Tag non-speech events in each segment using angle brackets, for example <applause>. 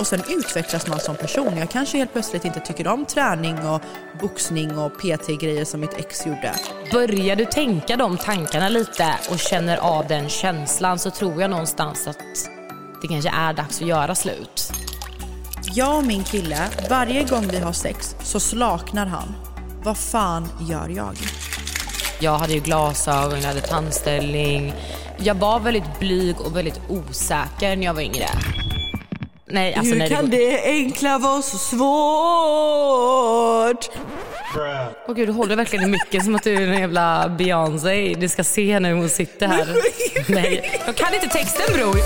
Och sen utvecklas man som person. Jag kanske helt plötsligt inte tycker om träning och boxning och PT-grejer som mitt ex gjorde. Börjar du tänka de tankarna lite och känner av den känslan så tror jag någonstans att det kanske är dags att göra slut. Jag och min kille, varje gång vi har sex så slaknar han. Vad fan gör jag? Jag hade ju glasögon, jag hade tandställning. Jag var väldigt blyg och väldigt osäker när jag var yngre. Nej, alltså nej, det går- det enkla vara så svårt? Åh gud, du håller verkligen i mycket som att du är en jävla Beyoncé. Du ska se när hon sitter här. Nej, jag kan inte texten bror.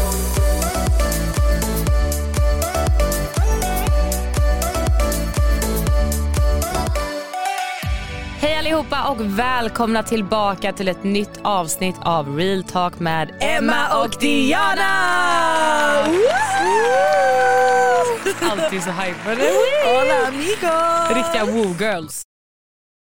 Allihopa och välkomna tillbaka till ett nytt avsnitt av Real Talk med Emma och Diana! Alltid så hypade. Hola amigo! Riktiga woo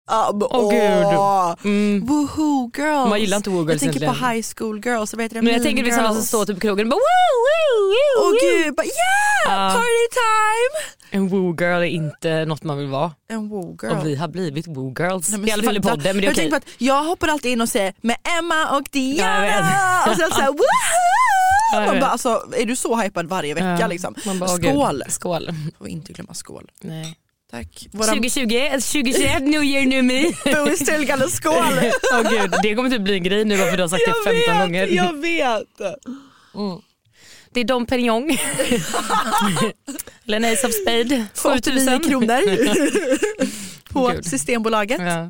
Ah, men, Åh, gud. Mm. Woohoo girls. Man gillar inte woo girls Jag tänker på egentligen. high school girls. Vad heter det? Men jag tänker det är sådana som står typ i krogen och bara woo, woo, woo, Åh woo. gud, bara, yeah! Ja. Party time! En woo girl är inte något man vill vara. En woo girl. Och vi har blivit woo girls. Nej, I alla fall i podden men det är jag, okej. på att jag hoppar alltid in och säger med Emma och Diana och sen såhär <laughs> woohoo! Man bara, alltså, är du så hypad varje vecka Ja. liksom? Bara, skål! Skål. Och inte glömma skål. Nej. Tack. Våra 2020, 2021, new year new me. <laughs> boostillgande skål! <laughs> Åh gud, det kommer typ bli en grej nu bara för du har sagt det 15 gånger. jag vet! Det är Dom Perignon. <laughs> Eller Ace of Spade. 89 7000. kronor på Gud. Systembolaget. Ja.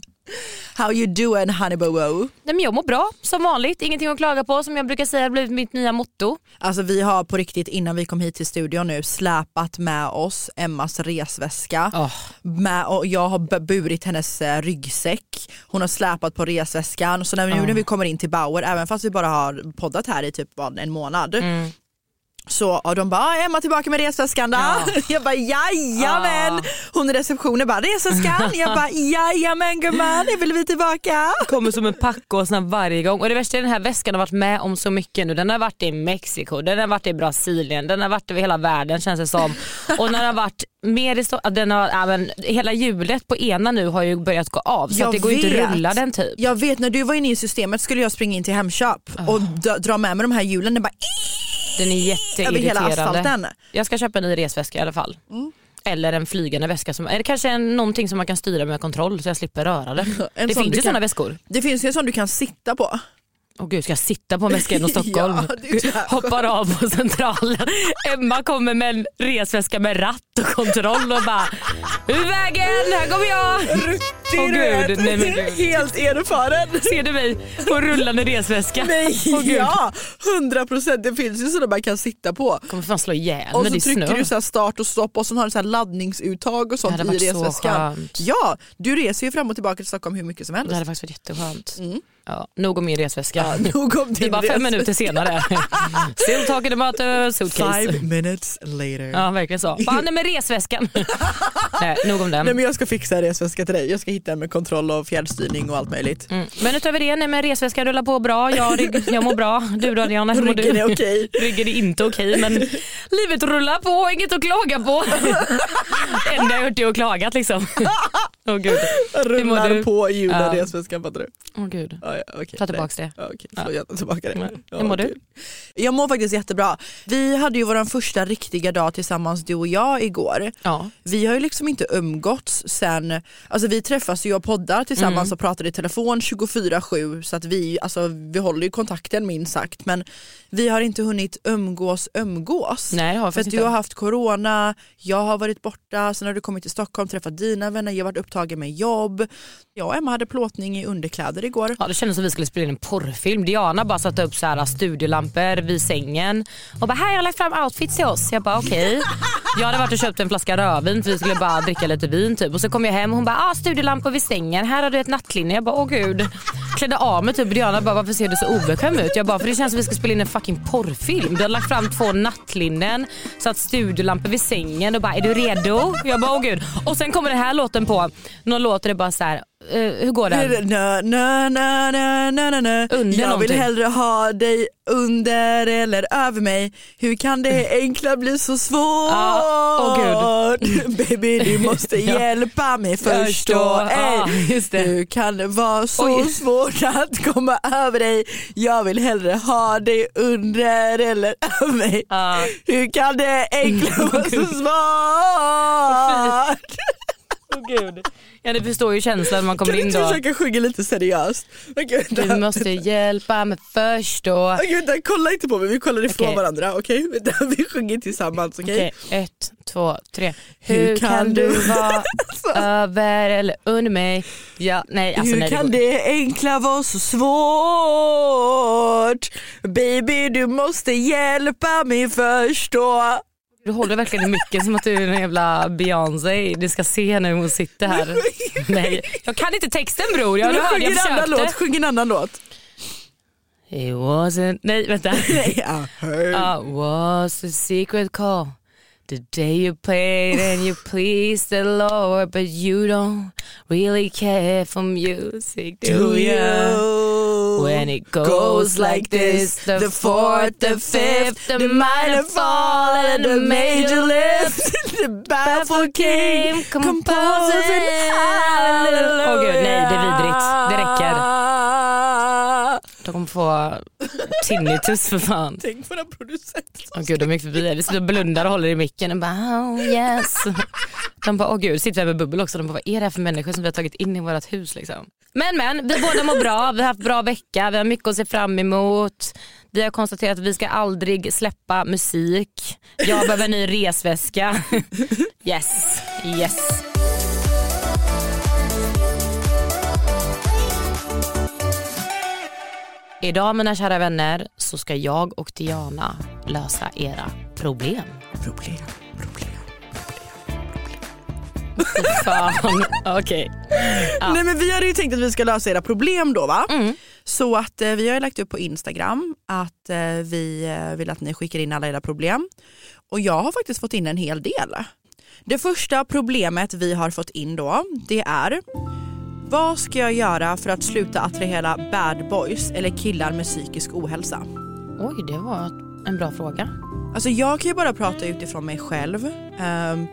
How you doing honey boo Nej, men jag mår bra som vanligt, ingenting att klaga på som jag brukar säga har blivit mitt nya motto. Alltså vi har på riktigt innan vi kom hit till studion nu släpat med oss Emmas resväska. Oh. Med, och jag har burit hennes eh, ryggsäck, hon har släpat på resväskan. Så när vi, nu när vi kommer in till Bauer, även fast vi bara har poddat här i typ vad, en månad, Mm. Så och de bara "Ah, Emma tillbaka med resväskan då? Ja. <laughs> Jag bara jajamän! Ja. Hon i receptionen bara resväskan? Jag bara jajamän gumman, nu vill vi tillbaka. kommer som en packåsna varje gång. Och det värsta är den här väskan har varit med om så mycket nu. Den har varit i Mexiko, den har varit i Brasilien, den har varit över hela världen känns det som. Och den har varit mer i Sto- den har, men, Hela hjulet på ena nu har ju börjat gå av så det går ju inte att rulla den typ. Jag vet när du var inne i systemet skulle jag springa in till Hemköp och d- dra med mig de här hjulen. Den bara Den är jätteirriterande. Jag ska köpa en ny resväska i alla fall. Eller en flygande väska, som, eller kanske en, någonting som man kan styra med kontroll så jag slipper röra det. <laughs> En det finns ju kan- sådana väskor. Det finns ju en sån du kan sitta på. Åh gud, ska jag sitta på en väska genom <laughs> Stockholm? Ja, Hoppar av på centralen. Emma kommer med en resväska med ratt och kontroll och bara Ur vägen, här kommer jag! Åh gud, nej men gud. Helt erfaren. Ser du mig på rullande resväska? Nej, gud. ja, 100 procent. Det finns ju sådana man kan sitta på. kommer fan slå ihjäl Och så det trycker snö. du så start och stopp och så har du så laddningsuttag och sånt Det i varit så resväskan. skönt. Ja, du reser ju fram och tillbaka till Stockholm hur mycket som helst. Det hade faktiskt varit jätteskönt. Ja, nog om min resväska. Mm. Nog om <laughs> det är din bara fem resväska. minuter senare. <laughs> Still talking about the suitcase. Five minutes later. Ja verkligen så. Nej men resväskan. <laughs> nej, nog om den. Nej, men jag ska fixa en resväska till dig. Jag ska hitta en med kontroll och fjärrstyrning och allt möjligt. Mm. Men utöver det, nej men resväskan rullar på bra. Jag, rygg, jag mår bra. Du då Diana, hur mår du? Ryggen är okej. Ryggen är inte okej men livet rullar på, inget att klaga på. Det enda jag har gjort är att klagat liksom. Åh gud. <laughs> Rullar på hjulen Ja. resväskan fattar du? Åh gud. Ja, ja, okej. Ta tillbaks det. Ja, okej. Så jag tillbaka det. Ja. Ja, Hur mår du? Jag mår faktiskt jättebra. Vi hade ju vår första riktiga dag tillsammans du och jag igår. Ja. Vi har ju liksom inte umgåtts sen, alltså vi träffas ju och poddar tillsammans Mm. och pratar i telefon 24-7 så att vi, alltså, vi håller ju kontakten minst sagt men vi har inte hunnit umgås umgås. Nej det har För att du har haft corona, jag har varit borta, sen har du kommit till Stockholm, träffat dina vänner, jag har varit upptagen tagit mig jobb. Jag och Emma hade plåtning i underkläder igår. Ja, det kändes som vi skulle spela in en porrfilm. Diana bara satte upp så här studiolampor vid sängen och bara här jag har lagt fram outfits till oss. Jag bara okej. Jag hade varit och köpt en flaska rödvin för vi skulle bara dricka lite vin typ. Och så kom jag hem och hon bara ah, studiolampor vid sängen. Här har du ett nattlinne. Jag bara åh gud. Klädde av mig typ. Diana bara varför ser du så obekväm ut? Jag bara för det känns som vi ska spela in en fucking porrfilm. Du har lagt fram två nattlinnen, satt studiolampor vid sängen och bara är du redo? Jag bara åh gud. Och sen kommer den här låten på. Någon låt där det bara så här eh, hur går den? Under jag någonting. vill hellre ha dig under eller över mig. Hur kan det enkla bli så svårt? Ja, åh <laughs> Baby du <laughs> måste hjälpa mig förstå. just det. Hur kan det vara så Oj. svårt att komma över dig? Jag vill hellre ha dig under eller över mig. Ja. Hur kan det enkla <laughs> vara så svårt? Åh gud. Ja ni förstår ju känslan när man kommer Kan du in inte då. försöka sjunga lite seriöst? Vänta. Du måste hjälpa mig förstå. Okej vänta, kolla inte på mig, vi kollar ifrån Okej. varandra. Okej, Vänta, <laughs> Vi sjunger tillsammans. Okej? Okej, ett, två, tre. Hur Hur, kan kan, du- du vara <laughs> över eller under mig? Ja, nej, alltså, Hur nej, kan går- det enkla vara så svårt? Baby du måste hjälpa mig förstå. Du håller verkligen i micken som att du är en jävla Beyoncé. Du ska se när hon sitter här. Nej, jag kan inte texten bror. Jag, hörde, jag annan låt, försökte. sjung en annan låt. It wasn't... Nej vänta. I heard. Uh, was a secret call. The day you prayed and you <laughs> pleased the Lord, but you don't really care for music, do you? When it goes like this, the fourth, the fifth, the minor fall and the major lift, <laughs> the baffled king hallelujah. Åh gud, nej det är vidrigt. Det räcker. Kommer få tinnitus för fan. Tänk på den producenten. Åh gud de gick förbi Vi sitter och blundar och håller i micken och bara oh yes. De bara åh gud, sitter vi med bubbel också. De bara vad är det här för människor som vi har tagit in i vårt hus liksom. Men men, vi båda mår bra, vi har haft bra vecka, vi har mycket att se fram emot. Vi har konstaterat att vi ska aldrig släppa musik. Jag behöver en ny resväska. <laughs> Yes, yes. Idag mina kära vänner så ska jag och Diana lösa era problem. Problem, problem. Fan, okej. <laughs> Nej men vi hade ju tänkt att vi ska lösa era problem då va? Mm. Så att eh, vi har ju lagt upp på Instagram att eh, vi eh, vill att ni skickar in alla era problem. Och jag har faktiskt fått in en hel del. Det första problemet vi har fått in då, det är vad ska jag göra för att sluta attrahera bad boys eller killar med psykisk ohälsa? Oj, det var en bra fråga. Alltså jag kan ju bara prata utifrån mig själv. Ehm,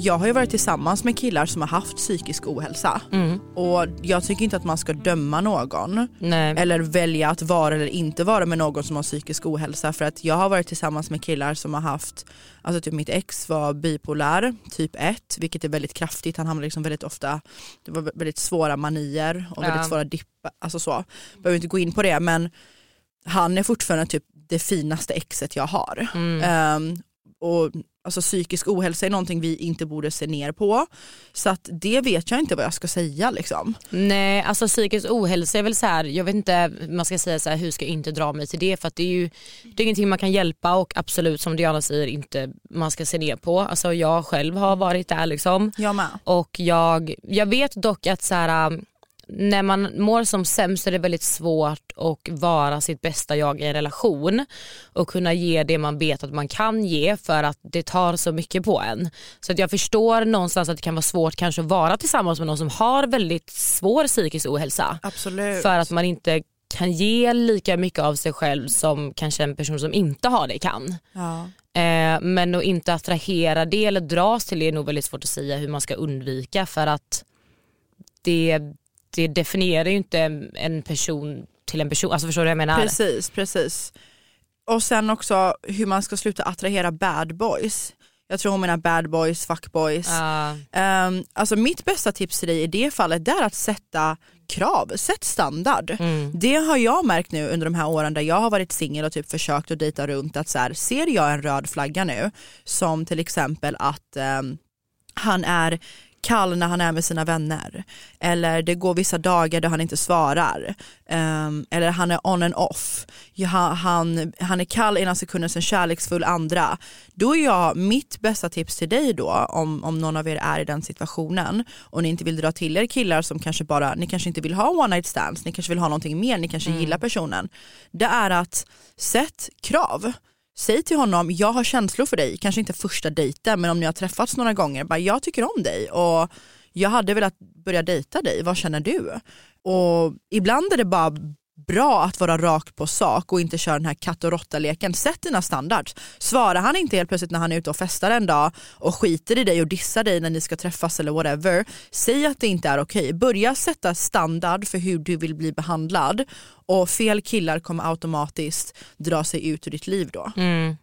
jag har ju varit tillsammans med killar som har haft psykisk ohälsa Mm. och jag tycker inte att man ska döma någon Nej. eller välja att vara eller inte vara med någon som har psykisk ohälsa för att jag har varit tillsammans med killar som har haft, alltså typ mitt ex var bipolär typ 1 vilket är väldigt kraftigt, han hamnade liksom väldigt ofta, det var väldigt svåra manier och Ja. väldigt svåra dippar, alltså så. Behöver inte gå in på det men han är fortfarande typ det finaste exet jag har. Mm. Ehm, och alltså, psykisk ohälsa är någonting vi inte borde se ner på. Så att det vet jag inte vad jag ska säga liksom. Nej, alltså psykisk ohälsa är väl så här, jag vet inte, man ska säga så här, hur ska jag inte dra mig till det? För att det är ju det är ingenting man kan hjälpa och absolut som Diana säger inte man ska se ner på. Alltså jag själv har varit där liksom. Jag med. Och jag, jag vet dock att så här, när man mår som sämst är det väldigt svårt att vara sitt bästa jag i en relation och kunna ge det man vet att man kan ge för att det tar så mycket på en. Så att jag förstår någonstans att det kan vara svårt kanske att vara tillsammans med någon som har väldigt svår psykisk ohälsa. Absolut. För att man inte kan ge lika mycket av sig själv som kanske en person som inte har det kan. Ja. Eh, men att inte attrahera det eller dras till det är nog väldigt svårt att säga hur man ska undvika för att det, det definierar ju inte en person till en person. Alltså förstår du vad jag menar? Precis, precis. Och sen också hur man ska sluta attrahera bad boys. Jag tror hon menar bad boys, fuckboys. Ja. Um, alltså mitt bästa tips till dig i det fallet det är att sätta krav, sätt standard. Mm. Det har jag märkt nu under de här åren där jag har varit singel och typ försökt att dejta runt att så här, ser jag en röd flagga nu som till exempel att ehm, han är kall när han är med sina vänner. Eller det går vissa dagar då han inte svarar. Um, eller han är on and off. Ja, han, han är kall ena sekunden, sen kärleksfull andra. Då är jag, mitt bästa tips till dig då, om, om någon av er är i den situationen och ni inte vill dra till er killar som kanske bara, ni kanske inte vill ha one night stands, ni kanske vill ha någonting mer, ni kanske mm. gillar personen. Det är att sätt krav. Säg till honom, jag har känslor för dig, kanske inte första dejten men om ni har träffats några gånger, bara jag tycker om dig och jag hade velat börja dejta dig, vad känner du? Och ibland är det bara bra att vara rakt på sak och inte köra den här katt och råtta-leken. Sätt dina standards. Svarar han inte helt plötsligt när han är ute och festar en dag och skiter i dig och dissar dig när ni ska träffas eller whatever, säg att det inte är okej. Börja sätta standard för hur du vill bli behandlad och fel killar kommer automatiskt dra sig ut ur ditt liv då. Mm.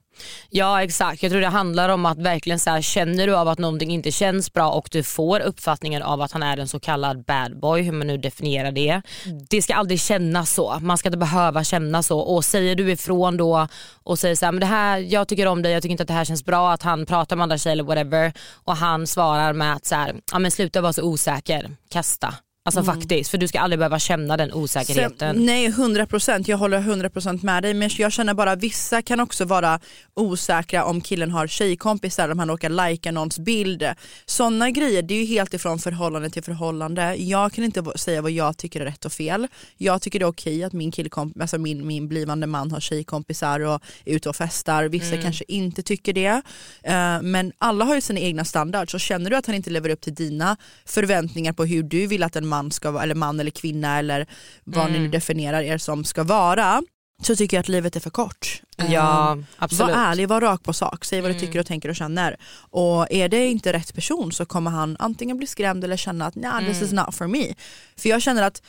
Ja exakt, jag tror det handlar om att verkligen så här, känner du av att någonting inte känns bra och du får uppfattningen av att han är en så kallad bad boy, hur man nu definierar det. Det ska aldrig kännas så, man ska inte behöva känna så och säger du ifrån då och säger så här, men det här, jag tycker om dig, jag tycker inte att det här känns bra, att han pratar med andra tjejer eller whatever och han svarar med att så här, ja men sluta vara så osäker, kasta. Alltså mm. faktiskt, för du ska aldrig behöva känna den osäkerheten. Så, nej 100%, jag håller 100% med dig men jag känner bara vissa kan också vara osäkra om killen har tjejkompisar, om han råkar likea någons bild. Sådana grejer, det är ju helt ifrån förhållande till förhållande. Jag kan inte säga vad jag tycker är rätt och fel. Jag tycker det är okej att min, killkomp- alltså min, min blivande man har tjejkompisar och är ute och festar. Vissa mm. kanske inte tycker det. Uh, men alla har ju sina egna standards så känner du att han inte lever upp till dina förväntningar på hur du vill att en man ska vara, eller man eller kvinna eller vad mm. ni nu definierar er som ska vara så tycker jag att livet är för kort. Ja, ehm, absolut. Var ärlig, var rak på sak, säg vad mm. du tycker och tänker och känner. Och är det inte rätt person så kommer han antingen bli skrämd eller känna att nah, this is mm. not for me. För jag känner att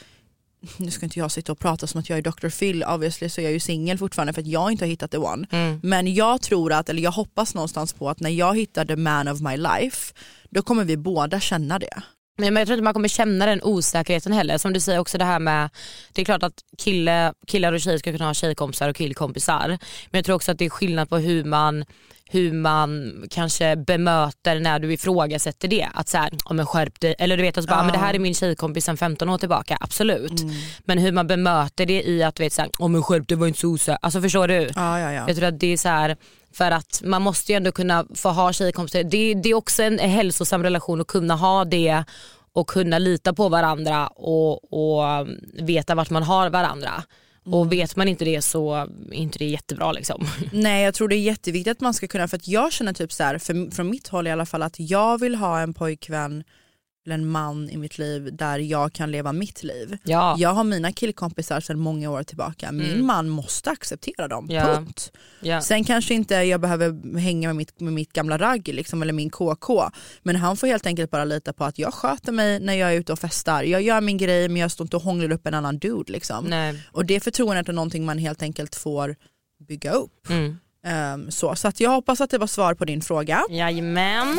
nu ska inte jag sitta och prata som att jag är Dr. Phil, obviously så är jag ju singel fortfarande för att jag inte har hittat the one. Mm. Men jag tror att, eller jag hoppas någonstans på att när jag hittar the man of my life, då kommer vi båda känna det. Men jag tror inte man kommer känna den osäkerheten heller. Som du säger också det här med, det är klart att kille, killar och tjejer ska kunna ha tjejkompisar och killkompisar. Men jag tror också att det är skillnad på hur man hur man kanske bemöter när du ifrågasätter det. Att så här, oh, men skärp dig. Eller du vet, alltså bara, ja. men det här är min tjejkompis sen 15 år tillbaka, absolut. Mm. Men hur man bemöter det i att du vet så här, oh, men skärp dig var inte så osäker. Alltså förstår du? Ja, ja, ja. Jag tror att det är så här, för att man måste ju ändå kunna få ha tjejkompisar. Det, det är också en hälsosam relation att kunna ha det och kunna lita på varandra och, och veta vart man har varandra. Och mm. vet man inte det så är inte det jättebra liksom. <laughs> Nej jag tror det är jätteviktigt att man ska kunna, för att jag känner typ så här, för, från mitt håll i alla fall att jag vill ha en pojkvän eller en man i mitt liv där jag kan leva mitt liv. Ja. Jag har mina killkompisar sedan många år tillbaka, min mm. man måste acceptera dem, ja. punkt. Ja. Sen kanske inte jag behöver hänga med mitt, med mitt gamla ragg liksom, eller min KK, men han får helt enkelt bara lita på att jag sköter mig när jag är ute och festar. Jag gör min grej men jag står inte och hånglar upp en annan dude. Liksom. Och det förtroendet är någonting man helt enkelt får bygga upp. Mm. Um, så så att jag hoppas att det var svar på din fråga. Jajamän.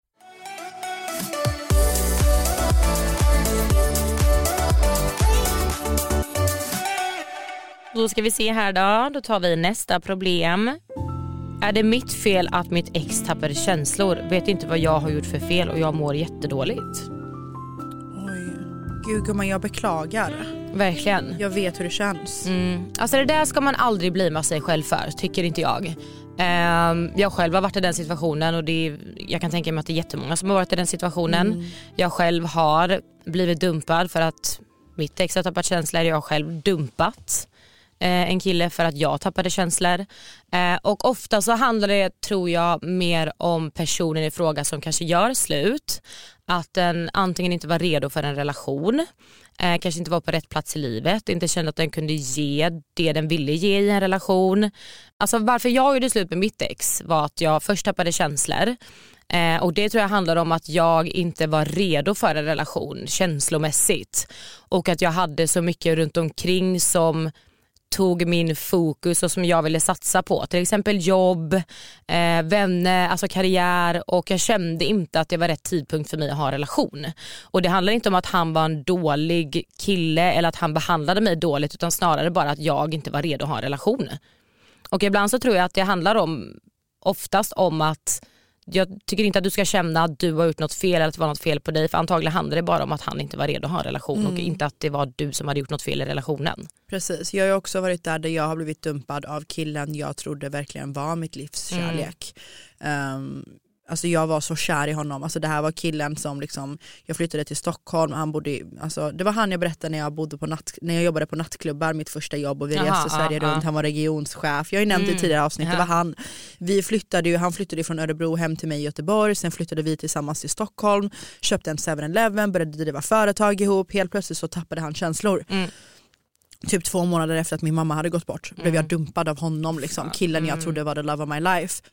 Då ska vi se här då. Då tar vi nästa problem. Är det mitt fel att mitt ex tappade känslor? Vet inte vad jag har gjort för fel och jag mår jättedåligt. Oj. Gud gumman jag beklagar. Verkligen. Jag vet hur det känns. Mm. Alltså det där ska man aldrig bli med sig själv för tycker inte jag. Ehm, jag själv har varit i den situationen och det är, jag kan tänka mig att det är jättemånga som har varit i den situationen. Jag själv har blivit dumpad för att mitt ex har tappat känslor. Jag har själv dumpat Eh, en kille för att jag tappade känslor. Eh, och ofta så handlar det, tror jag, mer om personen i fråga som kanske gör slut. Att den antingen inte var redo för en relation, eh, kanske inte var på rätt plats i livet, inte kände att den kunde ge det den ville ge i en relation. Alltså varför jag gjorde slut med mitt ex var att jag först tappade känslor och Det tror jag handlar om att jag inte var redo för en relation känslomässigt. Och att jag hade så mycket runt omkring som tog min fokus och som jag ville satsa på. Till exempel jobb, eh, vänner, alltså karriär och jag kände inte att det var rätt tidpunkt för mig att ha en relation. Och det handlar inte om att han var en dålig kille eller att han behandlade mig dåligt utan snarare bara att jag inte var redo att ha en relation. Och ibland så tror jag att det handlar om oftast om att jag tycker inte att du ska känna att du har gjort något fel eller att det var något fel på dig för antagligen handlar det bara om att han inte var redo att ha en relation och inte att det var du som hade gjort något fel i relationen. Precis, jag har också varit där där jag har blivit dumpad av killen jag trodde verkligen var mitt livs kärlek. Um, Alltså jag var så kär i honom, alltså det här var killen som liksom, jag flyttade till Stockholm, han bodde, i- alltså det var han jag berättade när jag, bodde på natt, när jag jobbade på nattklubbar, mitt första jobb och vi reste Sverige ja, runt, han var regionschef, jag har ju nämnt det i tidigare avsnitt, det Ja. var han. Vi flyttade ju, han flyttade från Örebro hem till mig i Göteborg, sen flyttade vi tillsammans till Stockholm, köpte en 7-Eleven, började driva företag ihop, helt plötsligt så tappade han känslor. Typ två månader efter att min mamma hade gått bort blev jag dumpad av honom, liksom, killen jag trodde var the love of my life.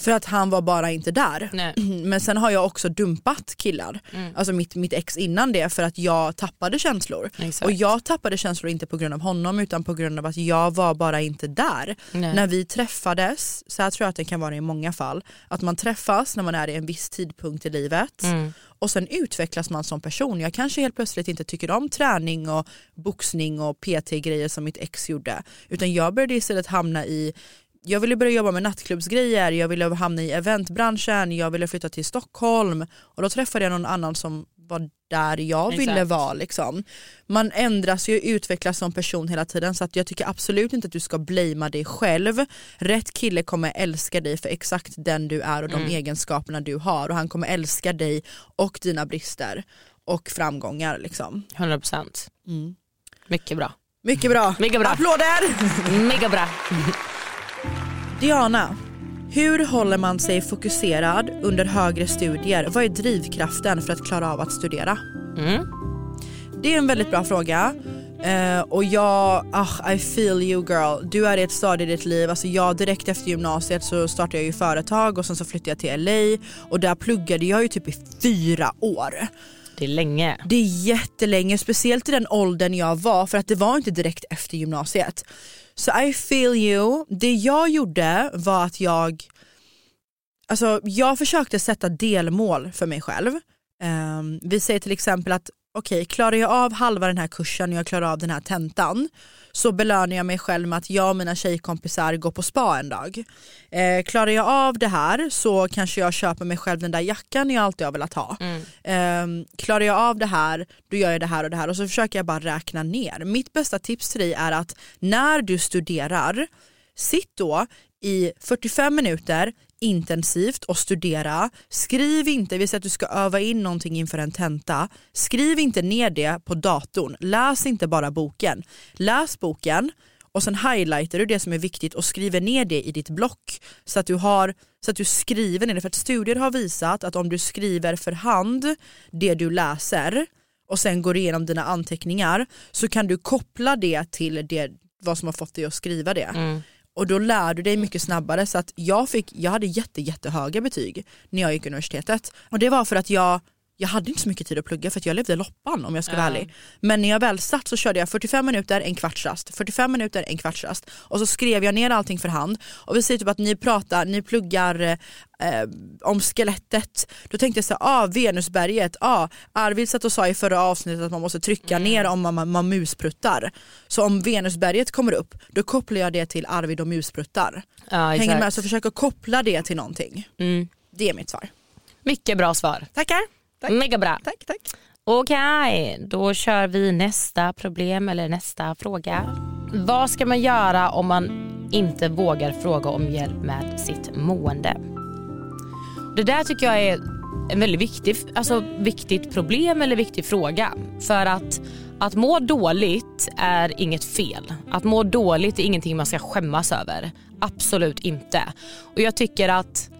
För att han var bara inte där. Nej. <clears throat> Men sen har jag också dumpat killar, alltså mitt, mitt ex innan det för att jag tappade känslor. Exakt. Och jag tappade känslor inte på grund av honom utan på grund av att jag var bara inte där. Nej. När vi träffades, så här tror jag att det kan vara i många fall, att man träffas när man är i en viss tidpunkt i livet Mm. och sen utvecklas man som person. Jag kanske helt plötsligt inte tycker om träning och boxning och PT-grejer som mitt ex gjorde utan jag började istället hamna i jag ville börja jobba med nattklubbsgrejer, jag ville hamna i eventbranschen, jag ville flytta till Stockholm och då träffade jag någon annan som var där jag ville Exakt. vara. Liksom. Man ändras ju och utvecklas som person hela tiden så att jag tycker absolut inte att du ska blamea dig själv. Rätt kille kommer älska dig för exakt den du är och de egenskaperna du har och han kommer älska dig och dina brister och framgångar. Liksom. 100%. Mycket bra. Mycket bra. Mycket bra. Applåder! Mega bra. <laughs> Diana, hur håller man sig fokuserad under högre studier? Vad är drivkraften för att klara av att studera? Mm. Det är en väldigt bra fråga. Eh, och jag, ah, I feel you girl. Du är i ett stadie i ditt liv. Alltså jag direkt efter gymnasiet så startade jag ju företag och sen så flyttade jag till LA och där pluggade jag ju typ i fyra år. Det är länge. Det är jättelänge, speciellt i den åldern jag var för att det var inte direkt efter gymnasiet. Så I feel you. Det jag gjorde var att jag, alltså jag försökte sätta delmål för mig själv. Um, vi säger till exempel att okej, klarar jag av halva den här kursen och jag klarar av den här tentan så belönar jag mig själv med att jag och mina tjejkompisar går på spa en dag. Eh, klarar jag av det här så kanske jag köper mig själv den där jackan jag alltid har velat ha. Eh, klarar jag av det här, då gör jag det här och det här och så försöker jag bara räkna ner. Mitt bästa tips till dig är att när du studerar, sitt då i 45 minuter intensivt och studera. Skriv inte, vi säger att du ska öva in någonting inför en tenta. Skriv inte ner det på datorn. Läs inte bara boken. Läs boken och sen highlightar du det som är viktigt och skriver ner det i ditt block så att du, har, så att du skriver ner det. För att studier har visat att om du skriver för hand det du läser och sen går igenom dina anteckningar så kan du koppla det till det, vad som har fått dig att skriva det. Mm. Och då lär du dig mycket snabbare så att jag, fick, jag hade jätte, jättehöga betyg när jag gick universitetet. Och det var för att jag, jag hade inte så mycket tid att plugga för att jag levde loppan om jag ska vara ärlig. Men när jag väl satt så körde jag 45 minuter, en kvartsrast, 45 minuter, en kvartsrast. Och så skrev jag ner allting för hand. Och vi säger typ att ni pratar, ni pluggar eh, om skelettet. Då tänkte jag så här, ah, Venusberget, ah, Arvid satt och sa i förra avsnittet att man måste trycka ner om man, man, muspruttar. Så om Venusberget kommer upp, då kopplar jag det till Arvid och muspruttar. Ja, Hänger exakt. med? Så försök att koppla det till någonting. Mm. Det är mitt svar. Mycket bra svar. Tackar. Tack. Mega bra. Tack, tack. Okej, då kör vi nästa problem eller nästa fråga. Vad ska man göra om man inte vågar fråga om hjälp med sitt mående. Det där tycker jag är en väldigt viktig, alltså viktigt problem eller viktig fråga. För att, att må dåligt är inget fel. Att må dåligt är ingenting man ska skämmas över. Absolut inte. Och jag tycker att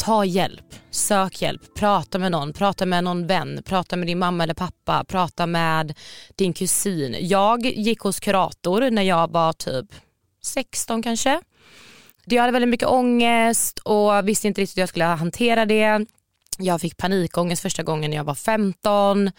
ta hjälp, sök hjälp, prata med någon, prata med någon vän, prata med din mamma eller pappa, prata med din kusin. Jag gick hos kurator när jag var typ 16 kanske. Jag hade väldigt mycket ångest och visste inte riktigt hur jag skulle hantera det. Jag fick panikångest första gången när jag var 15.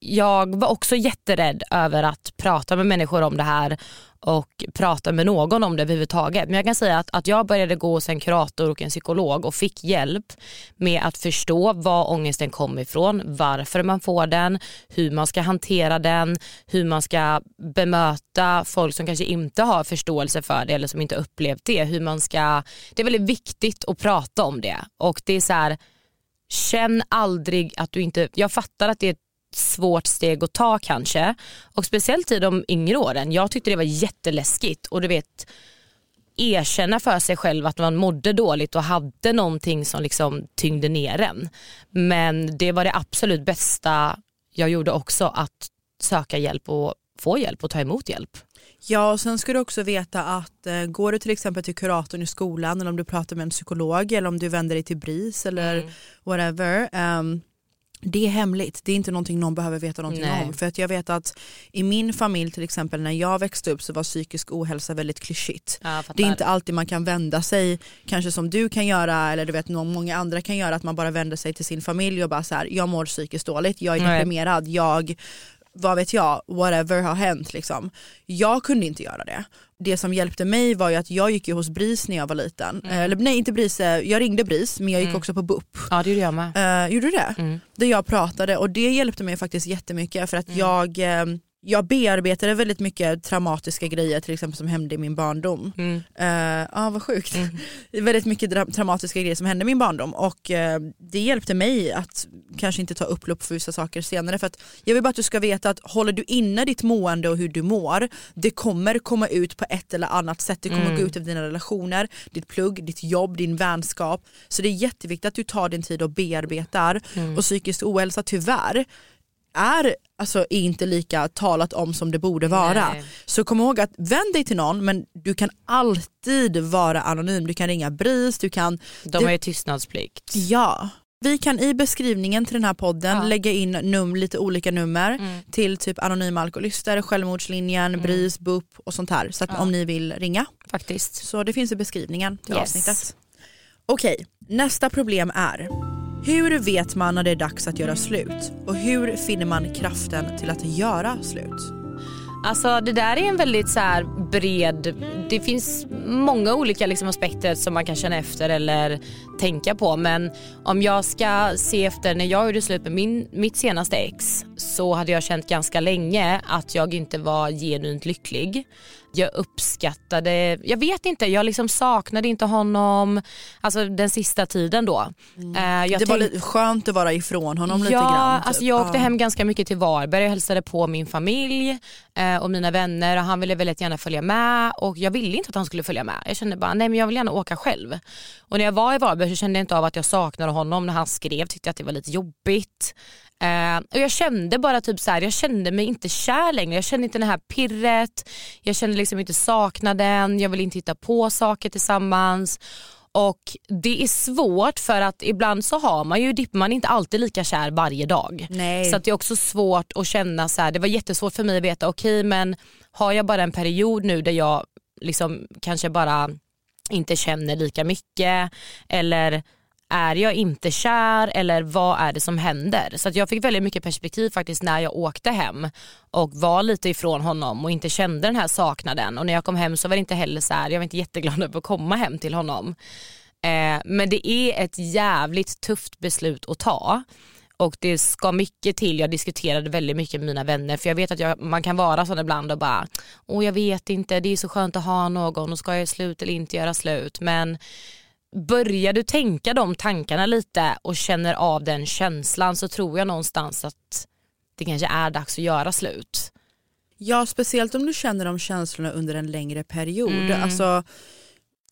Jag var också jätterädd över att prata med människor om det här och prata med någon om det överhuvudtaget. Men jag kan säga att, att jag började gå hos en kurator och en psykolog och fick hjälp med att förstå var ångesten kom ifrån, varför man får den, hur man ska hantera den, hur man ska bemöta folk som kanske inte har förståelse för det eller som inte upplevt det. Hur man ska, det är väldigt viktigt att prata om det och det är så här, känn aldrig att du inte, jag fattar att det är ett svårt steg att ta kanske och speciellt i de yngre åren. Jag tyckte det var jätteläskigt och du vet erkänna för sig själv att man mådde dåligt och hade någonting som liksom tyngde ner en. Men det var det absolut bästa jag gjorde också att söka hjälp och få hjälp och ta emot hjälp. Ja, och sen ska du också veta att eh, går du till exempel till kuratorn i skolan eller om du pratar med en psykolog eller om du vänder dig till BRIS eller Mm. whatever. ehm, det är hemligt, det är inte någonting någon behöver veta någonting Nej. om. För att jag vet att i min familj till exempel när jag växte upp så var psykisk ohälsa väldigt klyschigt. Ja. Det är inte alltid man kan vända sig, kanske som du kan göra eller du vet någon, många andra kan göra, att man bara vänder sig till sin familj och bara så här, jag mår psykiskt dåligt, jag är Nej. deprimerad, jag, vad vet jag, whatever har hänt liksom. Jag kunde inte göra det. Det som hjälpte mig var ju att jag gick ju hos BRIS när jag var liten. Mm. Eh, Eller nej inte BRIS, eh, jag ringde BRIS men jag gick också på BUP. Ja det gjorde jag med. Uh, gjorde du det? Mm. Där jag pratade och det hjälpte mig faktiskt jättemycket för att Mm. jag, eh, jag bearbetade väldigt mycket traumatiska grejer till exempel som hände i min barndom. Mm. Ja ah, vad sjukt. <laughs> väldigt mycket traumatiska grejer som hände i min barndom och eh, det hjälpte mig att kanske inte ta upplopp för vissa saker senare för att jag vill bara att du ska veta att håller du inne ditt mående och hur du mår det kommer komma ut på ett eller annat sätt. Det kommer Mm. gå ut över dina relationer, ditt plugg, ditt jobb, din vänskap. Så det är jätteviktigt att du tar din tid och bearbetar Mm. och psykisk ohälsa tyvärr är alltså inte lika talat om som det borde vara. Nej. Så kom ihåg att vänd dig till någon men du kan alltid vara anonym. Du kan ringa BRIS, du kan De har ju tystnadsplikt. Ja. Vi kan i beskrivningen till den här podden Ja. lägga in num lite olika nummer Mm. till typ anonyma alkoholister, självmordslinjen, BRIS, BUP och sånt här. Så att Ja. om ni vill ringa. Faktiskt. Så det finns i beskrivningen till Yes. avsnittet. Okej, nästa problem är hur vet man när det är dags att göra slut? Och hur finner man kraften till att göra slut? Alltså det där är en väldigt så här bred, det finns många olika liksom aspekter som man kan känna efter eller tänka på men om jag ska se efter när jag gjorde slut med min, mitt senaste ex så hade jag känt ganska länge att jag inte var genuint lycklig. Jag uppskattade, jag vet inte, jag liksom saknade inte honom alltså den sista tiden då. Eh, jag det var lite skönt att vara ifrån honom lite ja, grann. typ. alltså jag åkte hem ganska mycket till Varberg och hälsade på min familj eh, och mina vänner och han ville väldigt gärna följa med och jag ville inte att han skulle följa med. Jag kände bara nej men jag vill gärna åka själv. Och när jag var i Varberg så kände jag inte av att jag saknade honom. När han skrev tyckte jag att det var lite jobbigt. Eh, och jag kände bara typ så här, jag kände mig inte kär längre. Jag kände inte det här pirret, jag kände liksom inte saknaden, jag ville inte hitta på saker tillsammans. Och det är svårt för att ibland så har man ju dipp, man är inte alltid lika kär varje dag. Nej. Så att det är också svårt att känna så här, det var jättesvårt för mig att veta okej men har jag bara en period nu där jag liksom kanske bara inte känner lika mycket eller är jag inte kär eller vad är det som händer? Så att jag fick väldigt mycket perspektiv faktiskt när jag åkte hem och var lite ifrån honom och inte kände den här saknaden. Och när jag kom hem så var det inte heller så här, jag var inte jätteglad <laughs> över att komma hem till honom. Eh, men det är ett jävligt tufft beslut att ta. Och det ska mycket till, jag diskuterade väldigt mycket med mina vänner för jag vet att jag, man kan vara sån ibland och bara, åh jag vet inte, det är så skönt att ha någon och ska jag göra slut eller inte göra slut. Men börjar du tänka de tankarna lite och känner av den känslan så tror jag någonstans att det kanske är dags att göra slut. Ja, speciellt om du känner de känslorna under en längre period. Mm. Alltså,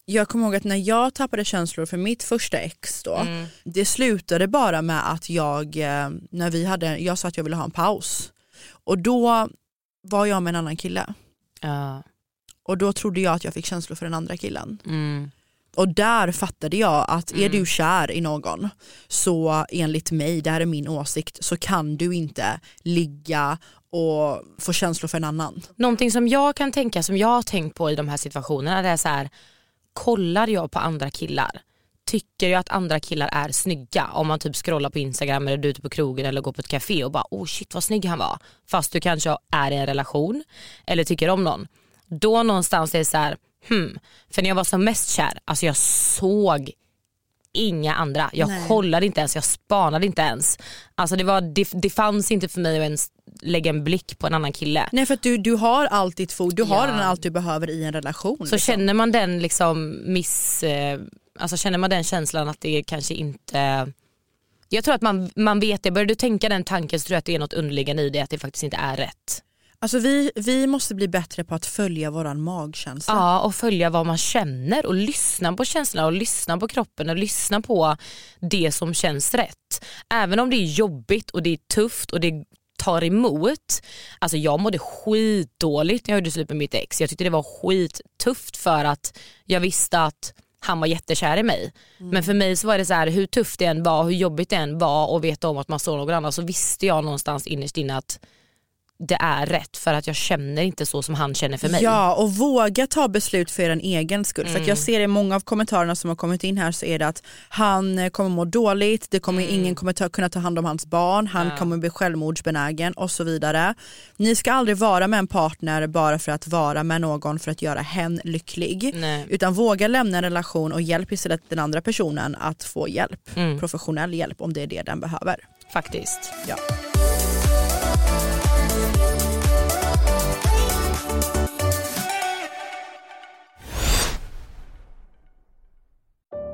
jag kommer ihåg att när jag tappade känslor för mitt första ex då, Mm. det slutade bara med att jag, eh, när vi hade, jag sa att jag ville ha en paus. Och då var jag med en annan kille. Ja. Och då trodde jag att jag fick känslor för den andra killen. Mm. Och där fattade jag att är Mm. du kär i någon så enligt mig, det här är min åsikt, så kan du inte ligga och få känslor för en annan. Någonting som jag kan tänka, som jag har tänkt på i de här situationerna, det är så här, kollar jag på andra killar, tycker jag att andra killar är snygga om man typ scrollar på Instagram eller du är ute på krogen eller går på ett café och bara oh shit vad snygg han var. Fast du kanske är i en relation eller tycker om någon. Då någonstans är det så här, hmm. För när jag var som mest kär, alltså jag såg inga andra. Jag Nej. kollade inte ens, jag spanade inte ens. Alltså det, var, det, det fanns inte för mig att ens lägga en blick på en annan kille. Nej för att du, du har allt ditt fog, du har Ja. redan allt du behöver i en relation. Så liksom. känner man den liksom miss, eh, alltså känner man den känslan att det kanske inte jag tror att man, man vet det, börjar du tänka den tanken så tror jag att det är något underliggande i det att det faktiskt inte är rätt. Alltså vi, vi måste bli bättre på att följa våran magkänsla. Ja och följa vad man känner och lyssna på känslorna och lyssna på kroppen och lyssna på det som känns rätt. Även om det är jobbigt och det är tufft och det tar emot. Alltså jag mådde skitdåligt när jag gjorde slut med mitt ex. Jag tyckte det var skittufft för att jag visste att han var jättekär i mig. Men för mig så var det så här hur tufft det än var, hur jobbigt det än var och veta om att man såg någon annan så visste jag någonstans innerst inne att det är rätt för att jag känner inte så som han känner för mig. Ja och våga ta beslut för en egen skull. För Mm. att jag ser i många av kommentarerna som har kommit in här så är det att han eh, kommer må dåligt, det kommer, ingen kommer ta, kunna ta hand om hans barn, han Mm. Ja. kommer bli självmordsbenägen och så vidare. Ni ska aldrig vara med en partner bara för att vara med någon för att göra hen lycklig. Nej. Utan våga lämna en relation och hjälp istället den andra personen att få hjälp. Mm. Professionell hjälp om det är det den behöver. Faktiskt. Ja.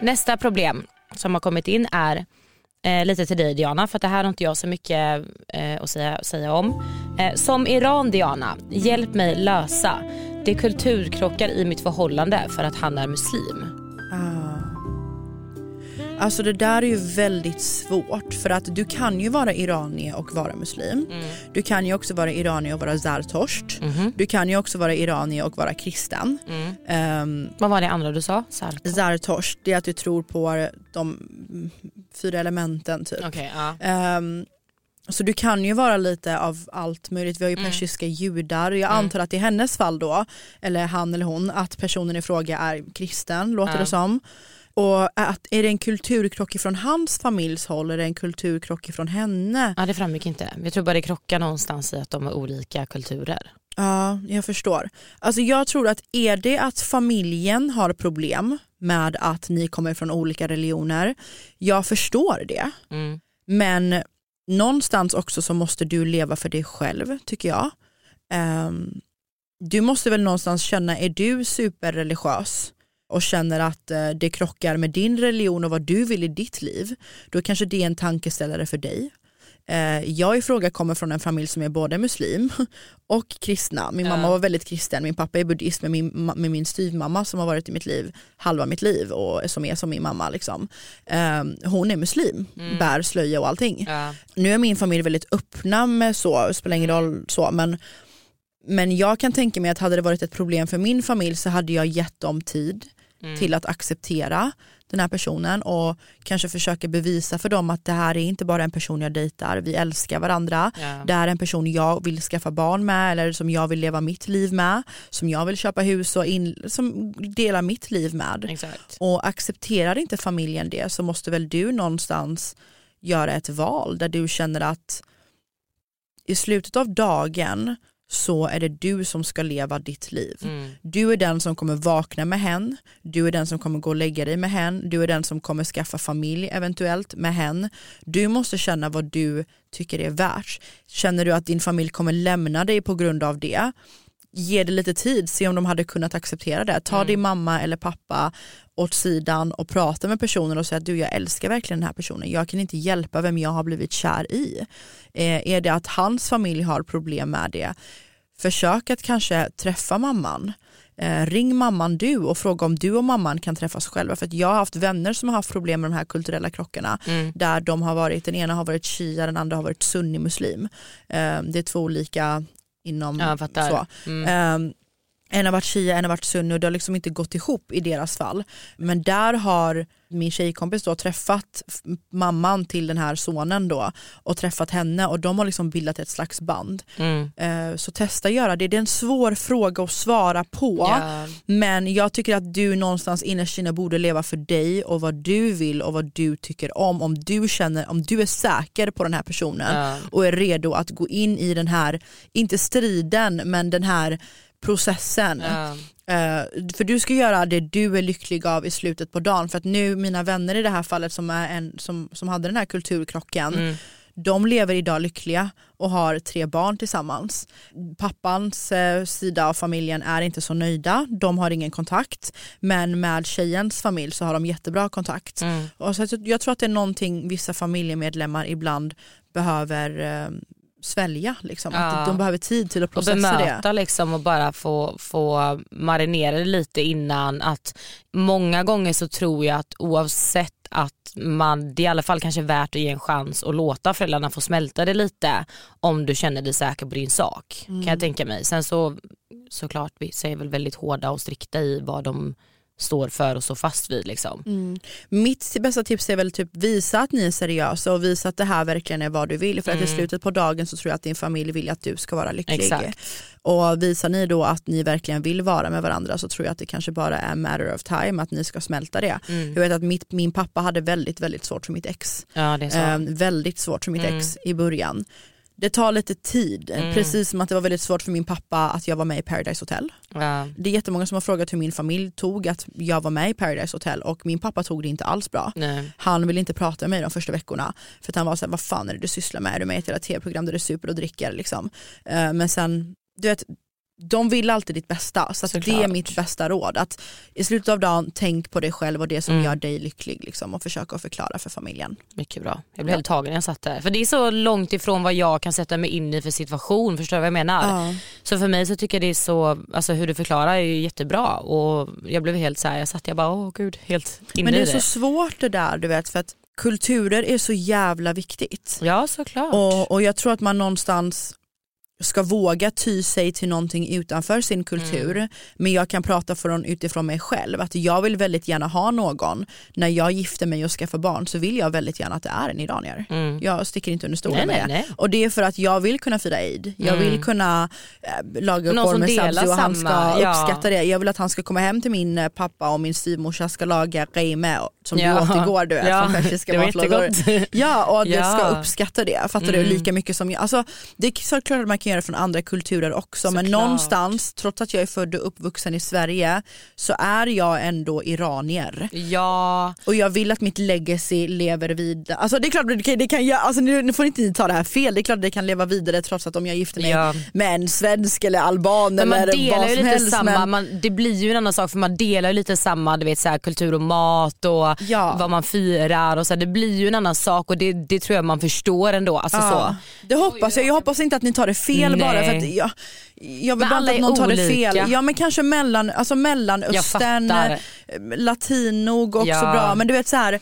Nästa problem som har kommit in är eh, lite till dig Diana, för att det här har inte jag så mycket eh, att säga, säga om. Eh, som Iran Diana, hjälp mig lösa. Det är kulturkrockar i mitt förhållande för att han är muslim. Alltså det där är ju väldigt svårt för att du kan ju vara iranier och vara muslim. Du kan ju också vara iranier och vara zartosht. Du kan ju också vara iranier och vara kristen. Um, Vad var det andra du sa? Sar- zartosht det är att du tror på de mm, fyra elementen typ. Okej, ja. Ehm, så du kan ju vara lite av allt möjligt. Vi har ju persiska judar. Jag antar att i hennes fall då, eller han eller hon, att personen i fråga är kristen låter Ja. det som. Och att, är det en kulturkrock ifrån hans familjs håll eller är det en kulturkrock ifrån henne? ja, det framgick inte. Jag tror bara det krockar någonstans i att de har olika kulturer. Ja, jag förstår. Alltså jag tror att är det att familjen har problem med att ni kommer från olika religioner, jag förstår det. Mm. Men någonstans också så måste du leva för dig själv tycker jag. Ehm, du måste väl någonstans känna, är du superreligiös och känner att eh, det krockar med din religion och vad du vill i ditt liv, då kanske det är en tankeställare för dig. Eh, jag i fråga kommer från en familj som är både muslim och kristna. Min mamma var väldigt kristen, min pappa är buddhist med min, med min styvmamma som har varit i mitt liv halva mitt liv och som är som min mamma. Liksom. Eh, hon är muslim, bär slöja och allting. Ja. Nu är min familj väldigt öppna med så, spelar ingen roll så men Men jag kan tänka mig att hade det varit ett problem för min familj så hade jag gett dem tid till att acceptera den här personen och kanske försöka bevisa för dem att det här är inte bara en person jag dejtar, vi älskar varandra. Ja. Det här är en person jag vill skaffa barn med eller som jag vill leva mitt liv med, som jag vill köpa hus och in, som delar mitt liv med. Exakt. Och accepterar inte familjen det så måste väl du någonstans göra ett val där du känner att i slutet av dagen så är det du som ska leva ditt liv. Mm. Du är den som kommer vakna med hen, du är den som kommer gå och lägga dig med hen, du är den som kommer skaffa familj eventuellt med hen. Du måste känna vad du tycker är värt. Känner du att din familj kommer lämna dig på grund av det, ge det lite tid, se om de hade kunnat acceptera det. Ta din mamma eller pappa åt sidan och prata med personen och säga att du jag älskar verkligen den här personen, jag kan inte hjälpa vem jag har blivit kär i. Eh, är det att hans familj har problem med det, försök att kanske träffa mamman. Eh, ring mamman du och fråga om du och mamman kan träffas själva. För att jag har haft vänner som har haft problem med de här kulturella krockarna. Mm. Där de har varit, den ena har varit shia, den andra har varit sunni-muslim. Eh, det är två olika inom Ja, så. Mm. Eh, en har varit shia, en har varit sunni och det har liksom inte gått ihop i deras fall. Men där har min tjejkompis då träffat mamman till den här sonen då och träffat henne och de har liksom bildat ett slags band. Mm. Eh, Så testa göra det, det är en svår fråga att svara på. Ja. Men jag tycker att du någonstans innerst inne borde leva för dig och vad du vill och vad du tycker om. Om du känner, om du är säker på den här personen Ja. och är redo att gå in i den här, inte striden men den här processen. Ja. Eh, för du ska göra det du är lycklig av i slutet på dagen. För att nu mina vänner i det här fallet som, är en, som, som hade den här kulturkrocken, Mm. de lever idag lyckliga och har tre barn tillsammans. Pappans eh, sida av familjen är inte så nöjda, de har ingen kontakt. Men med tjejens familj så har de jättebra kontakt. Mm. Och så jag tror att det är någonting vissa familjemedlemmar ibland behöver eh, svälja. Liksom. Ja. Att de behöver tid till att och processa det. bemöta liksom och bara få, få marinera det lite innan. Att många gånger så tror jag att oavsett att man, det är i alla fall kanske värt att ge en chans och låta föräldrarna få smälta det lite om du känner dig säker på din sak. Kan jag tänka mig. Sen så såklart vissa är väl väldigt hårda och strikta i vad de står för och står fast vid. Liksom. Mm. Mitt bästa tips är väl typ visa att ni är seriösa och visa att det här verkligen är vad du vill. För att i slutet på dagen så tror jag att din familj vill att du ska vara lycklig. Exakt. Och visar ni då att ni verkligen vill vara med varandra så tror jag att det kanske bara är matter of time att ni ska smälta det. Mm. Jag vet att mitt, min pappa hade väldigt väldigt svårt för mitt ex. Ja det är så. Ehm, väldigt svårt för mitt Mm. ex i början. Det tar lite tid, Mm. precis som att det var väldigt svårt för min pappa att jag var med i Paradise Hotel. ja. Det är jättemånga som har frågat hur min familj tog att jag var med i Paradise Hotel och min pappa tog det inte alls bra. Nej. Han ville inte prata med mig de första veckorna för att han var såhär, vad fan är det du sysslar med? Är du med i ett tv-program där du super och dricker? Liksom. Eh, Men sen, du vet, de vill alltid ditt bästa så att det är mitt bästa råd. Att I slutet av dagen, tänk på dig själv och det som Mm. gör dig lycklig liksom, och försök att förklara för familjen. Mycket bra. Jag blev helt tagen när jag satt där. För det är så långt ifrån vad jag kan sätta mig in i för situation. Förstår du vad jag menar? Så för mig så tycker jag det är så, alltså hur du förklarar är ju jättebra och jag blev helt så här, jag satt jag bara åh gud helt inne Men det är det. så svårt det där du vet för att kulturer är så jävla viktigt. Ja såklart. Och, och jag tror att man någonstans ska våga ty sig till någonting utanför sin kultur. Mm. Men jag kan prata från, utifrån mig själv. Att jag vill väldigt gärna ha någon. När jag gifter mig och skaffar barn så vill jag väldigt gärna att det är en iranier. Mm. Jag sticker inte under stolen med det. Och det är för att jag vill kunna fira Eid. Jag Mm. vill kunna äh, laga Någon korv med sabzi och han ska ja. uppskatta det. Jag vill att han ska komma hem till min eh, pappa och min styvmorsa ska laga reime som Ja. du åt igår du vet. Ja, Från persiska <laughs> matlådor. Ja och det <laughs> Ja. ska uppskatta det. Fattar du? Mm. Lika mycket som jag. Alltså, det är såklart att man kan göra det från andra kulturer också men Såklart. någonstans, trots att jag är född och uppvuxen i Sverige så är jag ändå iranier. Ja, Och jag vill att mitt legacy lever vidare. Alltså det är klart det kan, det kan jag, alltså nu, nu får inte ni ta det här fel, det är klart det kan leva vidare trots att om jag gifter mig Ja. med en svensk eller alban men man eller delar vad ju som lite helst. samma, men, man, det blir ju en annan sak för man delar ju lite samma du vet, så här, kultur och mat och Ja. vad man firar och så här, det blir ju en annan sak och det, det tror jag man förstår ändå. Alltså, ja, så. det hoppas jag. Jag hoppas inte att ni tar det fel Nej. bara för att jag, jag vill bara att någon tar det olika. fel. Ja men kanske mellan, alltså mellanöstern, fattar. latino går också Ja. bra men du vet så här,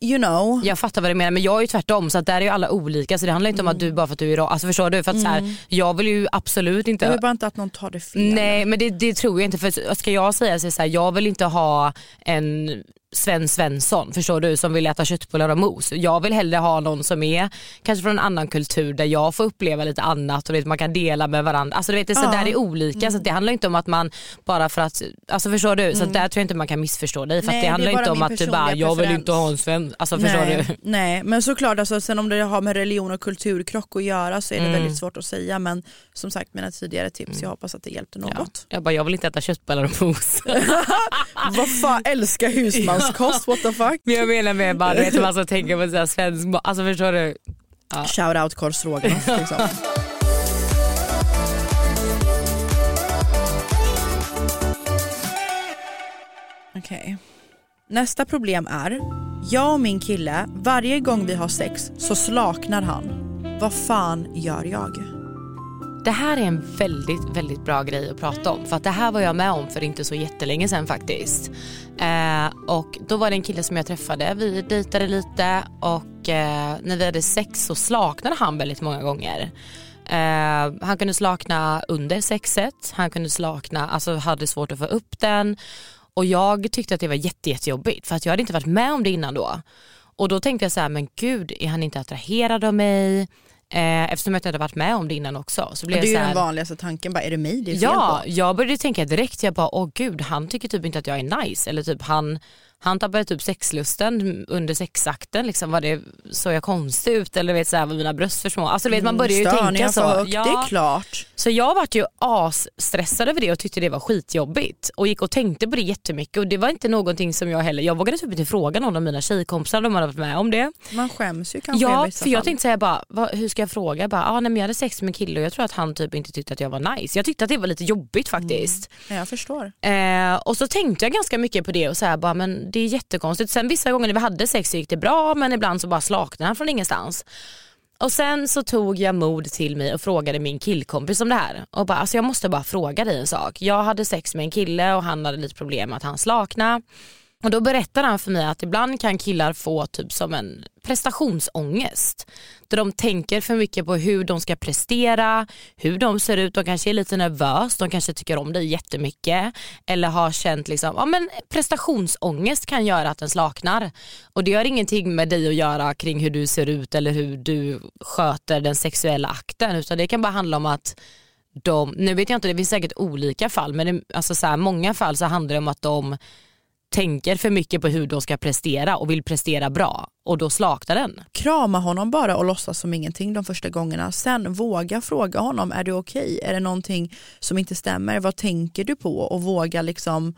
you know. Jag fattar vad du menar men jag är ju tvärtom så att där är ju alla olika så det handlar inte om att du bara för att du är iran, alltså förstår du? För att så här, jag vill ju absolut inte Jag vill bara inte att någon tar det fel. Nej men det, det tror jag inte för ska jag säga så, så här, jag vill inte ha en Sven Svensson förstår du som vill äta köttbullar och mos. Jag vill hellre ha någon som är kanske från en annan kultur där jag får uppleva lite annat och vet, man kan dela med varandra. Alltså du vet det är så Ja. där är olika så att det handlar inte om att man bara för att, alltså förstår du? Så att där tror jag inte man kan missförstå dig för Nej, det det handlar bara inte om att du bara jag vill preferens." inte ha en sven, alltså förstår nej, du? nej men såklart alltså, sen om det har med religion och kulturkrock att göra så är det Mm. väldigt svårt att säga men som sagt mina tidigare tips jag hoppas att det hjälpte Ja. något. Jag bara jag vill inte äta köttbullar och mos. <laughs> Vad fan älskar <laughs> husmanskost what the fuck. Men jag menar med bara du vet man ska tänka på så här svensk alltså förstår du? Shout out korv stroganoff liksom. Okej. Nästa problem är, jag och min kille, varje gång vi har sex så slaknar han. Vad fan gör jag? Det här är en väldigt, väldigt bra grej att prata om. För att det här var jag med om för inte så jättelänge sedan faktiskt. Eh, och då var det en kille som jag träffade, vi dejtade lite och eh, när vi hade sex så slaknade han väldigt många gånger. Eh, han kunde slakna under sexet, han kunde slakna, alltså hade svårt att få upp den. Och jag tyckte att det var jätte, jättejobbigt för att jag hade inte varit med om det innan då. Och då tänkte jag så här, men gud är han inte attraherad av mig? Eh, eftersom jag inte hade varit med om det innan också. Så blev Det är ju här, den vanligaste tanken, bara är det mig det är fel Ja, på? jag började tänka direkt, jag bara åh gud han tycker typ inte att jag är nice eller typ han, han tappade typ sexlusten under sexakten, liksom, var det, såg jag konstig ut eller vet, så här, var mina bröst för små? Alltså, vet, man börjar ju Störningar tänka så. för högt, det är klart. Så jag vart ju asstressad över det och tyckte det var skitjobbigt och gick och tänkte på det jättemycket och det var inte någonting som jag heller, jag vågade typ inte fråga någon av mina tjejkompisar om de hade varit med om det. Man skäms ju kanske Ja för jag fall. tänkte säga bara, vad, hur ska jag fråga? Jag, bara, ah, nej, men jag hade sex med en kille och jag tror att han typ inte tyckte att jag var nice. Jag tyckte att det var lite jobbigt faktiskt. Ja, jag förstår. Eh, och så tänkte jag ganska mycket på det och så här, bara, men det är jättekonstigt. Sen vissa gånger när vi hade sex så gick det bra men ibland så bara slaknade han från ingenstans. Och sen så tog jag mod till mig och frågade min killkompis om det här. Och bara, alltså jag måste bara fråga dig en sak. Jag hade sex med en kille och han hade lite problem med att han slaknade. Och då berättade han för mig att ibland kan killar få typ som en prestationsångest. Där de tänker för mycket på hur de ska prestera, hur de ser ut, de kanske är lite nervös, de kanske tycker om dig jättemycket. Eller har känt liksom, ja men prestationsångest kan göra att den slaknar. Och det har ingenting med dig att göra kring hur du ser ut eller hur du sköter den sexuella akten utan det kan bara handla om att de, nu vet jag inte, det finns säkert olika fall men det, alltså så här, många fall så handlar det om att de tänker för mycket på hur de ska prestera och vill prestera bra och då slaknar den. Krama honom bara och låtsas som ingenting de första gångerna. Sen våga fråga honom, är du okej? Är det någonting som inte stämmer? Vad tänker du på? Och våga liksom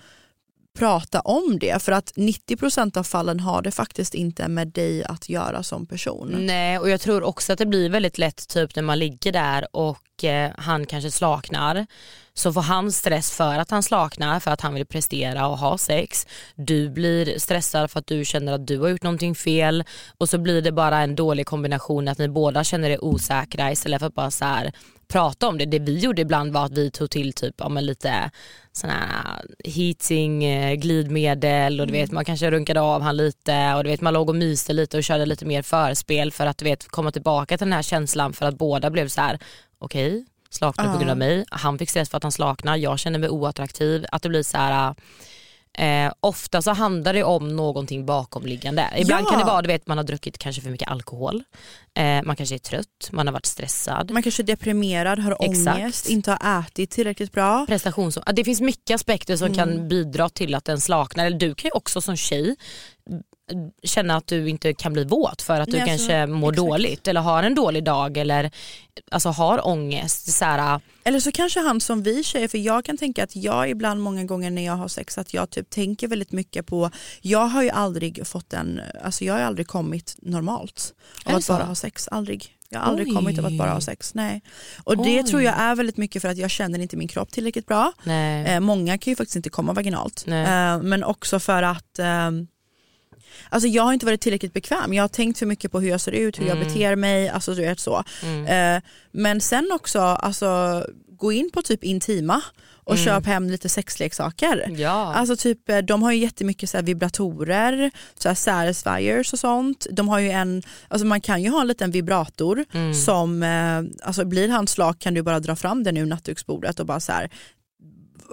prata om det. För att 90% av fallen har det faktiskt inte med dig att göra som person. Nej och jag tror också att det blir väldigt lätt typ när man ligger där och eh, han kanske slaknar så får han stress för att han slaknar för att han vill prestera och ha sex. Du blir stressad för att du känner att du har gjort någonting fel och så blir det bara en dålig kombination att ni båda känner er osäkra istället för att bara så här prata om det. Det vi gjorde ibland var att vi tog till typ ja, lite sån här heating, eh, glidmedel och du vet man kanske runkade av han lite och du vet man låg och myste lite och körde lite mer förspel för att du vet komma tillbaka till den här känslan för att båda blev så här okej slaknade på grund av mig, han fick stress för att han slaknar, jag känner mig oattraktiv, att det blir så här Eh, ofta så handlar det om någonting bakomliggande. Ibland Ja. kan det vara du vet, man har druckit kanske för mycket alkohol, eh, man kanske är trött, man har varit stressad. Man kanske är deprimerad, har Exakt. ångest, inte har ätit tillräckligt bra. prestations... Det finns mycket aspekter som kan bidra till att den slaknar. Eller du kan ju också som tjej mm, känna att du inte kan bli våt för att du Nej, alltså, kanske mår exakt. dåligt eller har en dålig dag eller alltså, har ångest. Så här, Eller så kanske han som vi tjejer, för jag kan tänka att jag ibland många gånger när jag har sex att jag typ tänker väldigt mycket på, jag har ju aldrig fått en, alltså jag har aldrig kommit normalt av det att så? bara ha sex, aldrig. Jag har aldrig Oj. kommit av att bara ha sex, nej. Och det Oj. tror jag är väldigt mycket för att jag känner inte min kropp tillräckligt bra. Eh, många kan ju faktiskt inte komma vaginalt. Eh, men också för att eh, Alltså jag har inte varit tillräckligt bekväm. Jag har tänkt för mycket på hur jag ser ut, hur jag Mm. beter mig. Alltså du vet så. Eh, men sen också, alltså, gå in på typ Intima och Mm. köp hem lite sexleksaker. Ja. Alltså typ, eh, de har ju jättemycket så här vibratorer, så här satisfiers och sånt. De har ju en, alltså man kan ju ha en liten vibrator Mm. som, eh, alltså blir han slak kan du bara dra fram den ur nattduksbordet och bara så här.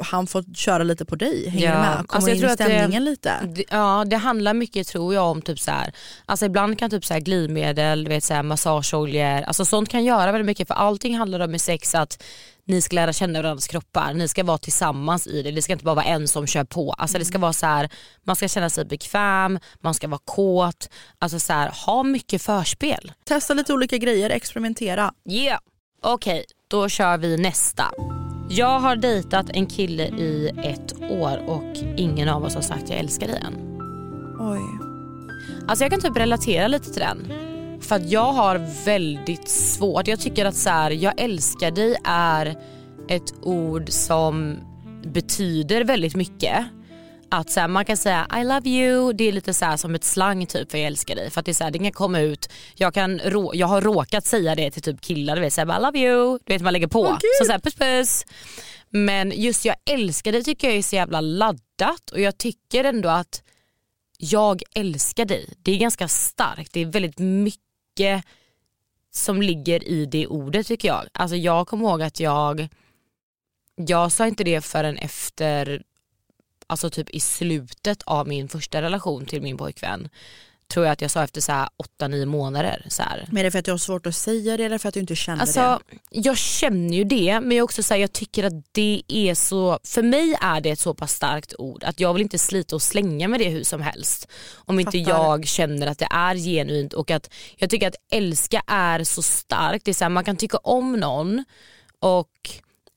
Han får köra lite på dig, hänger Ja, du med? Komma alltså jag in tror i att det- stämningen lite. Det- Ja det handlar mycket tror jag om typ så här. Alltså ibland kan typ så här glidmedel, du vet, så här massageoljor, alltså sånt kan göra väldigt mycket för allting handlar om i sex att ni ska lära känna varandras kroppar, ni ska vara tillsammans i det, det ska inte bara vara en som kör på. Alltså det ska vara så här, man ska känna sig bekväm, man ska vara kåt, alltså så här, ha mycket förspel. Testa lite olika grejer, experimentera. Yeah. Okej, då kör vi nästa. Jag har dejtat en kille i ett år och ingen av oss har sagt jag älskar dig än. Oj. Alltså jag kan typ relatera lite till den. För att jag har väldigt svårt, jag tycker att så här, jag älskar dig är ett ord som betyder väldigt mycket. Att så här, man kan säga I love you, det är lite så här som ett slang typ för jag älskar dig. För att det, är så här, det kan komma ut, jag, kan, rå- jag har råkat säga det till typ killar, du vet, så här, I love you, du vet man lägger på. så så här, puss puss. Men just jag älskar dig tycker jag är så jävla laddat och jag tycker ändå att jag älskar dig. Det är ganska starkt. Det är väldigt mycket som ligger i det ordet tycker jag. Alltså jag kommer ihåg att jag, jag sa inte det förrän efter, alltså typ i slutet av min första relation till min pojkvän. Tror jag att jag sa efter så här 8-9 månader. Så här. Men är det för att du har svårt att säga det eller för att du inte känner Alltså, jag känner ju det men jag, också så här, jag tycker att det är så, för mig är det ett så pass starkt ord att jag vill inte slita och slänga med det hur som helst. Om inte Fattar. jag känner att det är genuint och att jag tycker att älska är så starkt. Det är så här, man kan tycka om någon och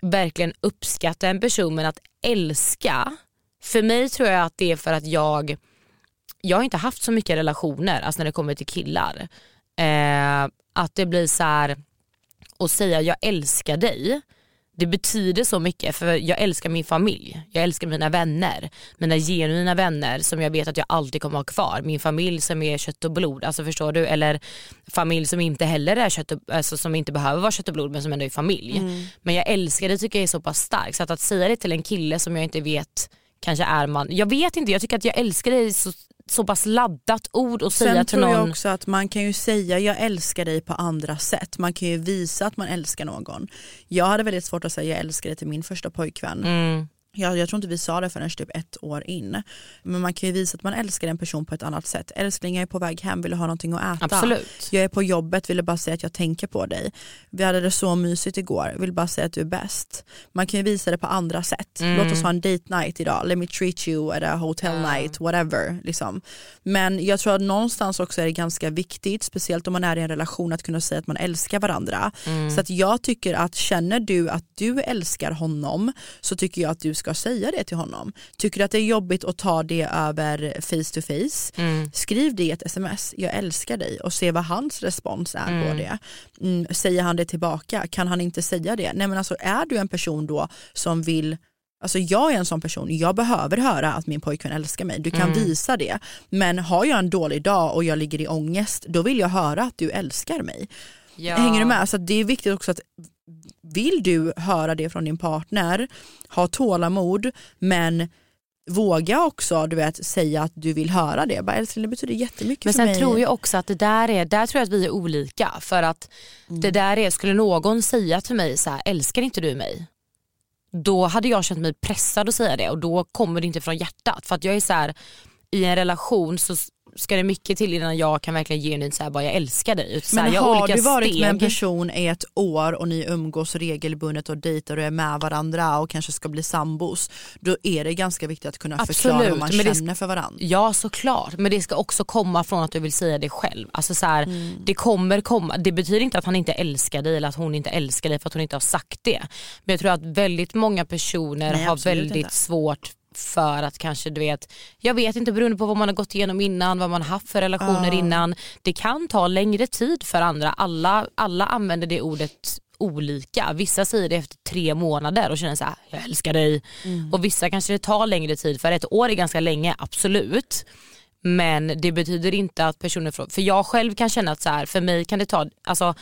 verkligen uppskatta en person men att älska, för mig tror jag att det är för att jag jag har inte haft så mycket relationer alltså när det kommer till killar. Eh, att det blir så här att säga jag älskar dig. Det betyder så mycket för jag älskar min familj, jag älskar mina vänner, mina genuina vänner som jag vet att jag alltid kommer ha kvar. Min familj som är kött och blod, alltså förstår du? Eller familj som inte heller är kött och, alltså som inte behöver vara kött och blod men som ändå är familj. Men jag älskar det tycker jag är så pass starkt så att, att säga det till en kille som jag inte vet kanske är man, jag vet inte, jag tycker att jag älskar dig så, så pass laddat ord och säga Sen till tror någon. jag också att man kan ju säga jag älskar dig på andra sätt. Man kan ju visa att man älskar någon. Jag hade väldigt svårt att säga jag älskar dig till min första pojkvän. Mm. Jag, jag tror inte vi sa det förrän typ ett år in. Men man kan ju visa att man älskar en person på ett annat sätt. Älskling jag är på väg hem, vill du ha någonting att äta? Absolut. Jag är på jobbet, vill bara säga att jag tänker på dig. Vi hade det så mysigt igår, vill bara säga att du är bäst. Man kan ju visa det på andra sätt. Mm. Låt oss ha en date night idag, let me treat you at a hotel night, whatever. Liksom. Men jag tror att någonstans också är det ganska viktigt, speciellt om man är i en relation, att kunna säga att man älskar varandra. Mm. Så att jag tycker att känner du att du älskar honom så tycker jag att du ska säga det till honom. Tycker du att det är jobbigt att ta det över face to face, Mm. skriv det i ett sms, jag älskar dig och se vad hans respons är på Mm. det. Mm, säger han det tillbaka? Kan han inte säga det? Nej men alltså är du en person då som vill Alltså jag är en sån person, jag behöver höra att min pojkvän älskar mig. Du kan Mm. visa det. Men har jag en dålig dag och jag ligger i ångest, då vill jag höra att du älskar mig. Ja. Hänger du med? Så det är viktigt också att vill du höra det från din partner, ha tålamod men våga också du vet, säga att du vill höra det. Bara, älskling det betyder jättemycket Men för sen mig. tror jag också att det där är, där tror jag att vi är olika för att Mm. det där är, skulle någon säga till mig så här, älskar inte du mig? Då hade jag känt mig pressad att säga det och då kommer det inte från hjärtat för att jag är så här, i en relation så ska det mycket till innan jag kan verkligen genuint säga bara jag älskar dig. Utan här, Men jag har du varit steg. med en person i ett år och ni umgås regelbundet och dejtar och är med varandra och kanske ska bli sambos, då är det ganska viktigt att kunna förklara Absolut, vad man men det känner för varandra. Ja såklart, men det ska också komma från att du vill säga det själv. Alltså så här, Mm. det kommer komma, det betyder inte att han inte älskar dig eller att hon inte älskar dig för att hon inte har sagt det. Men jag tror att väldigt många personer Nej, har väldigt inte. svårt för att kanske du vet, jag vet inte beroende på vad man har gått igenom innan, vad man har haft för relationer innan. Det kan ta längre tid för andra, alla, alla använder det ordet olika. Vissa säger det efter tre månader och känner så här, jag älskar dig. Mm. Och vissa kanske det tar längre tid för ett år är ganska länge, absolut. Men det betyder inte att personen, för jag själv kan känna att så här, för mig kan det ta, alltså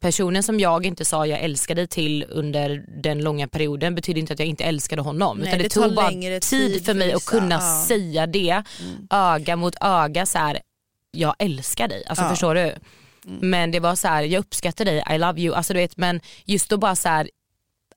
personen som jag inte sa jag älskar dig till under den långa perioden betyder inte att jag inte älskade honom. Nej, utan det, det tog bara tid, tid för mig att kunna ja. Mm. säga det öga mot öga så här, jag älskar dig. Alltså Ja. förstår du? Mm. Men det var så här, jag uppskattar dig, I love you. Alltså du vet men just då bara så här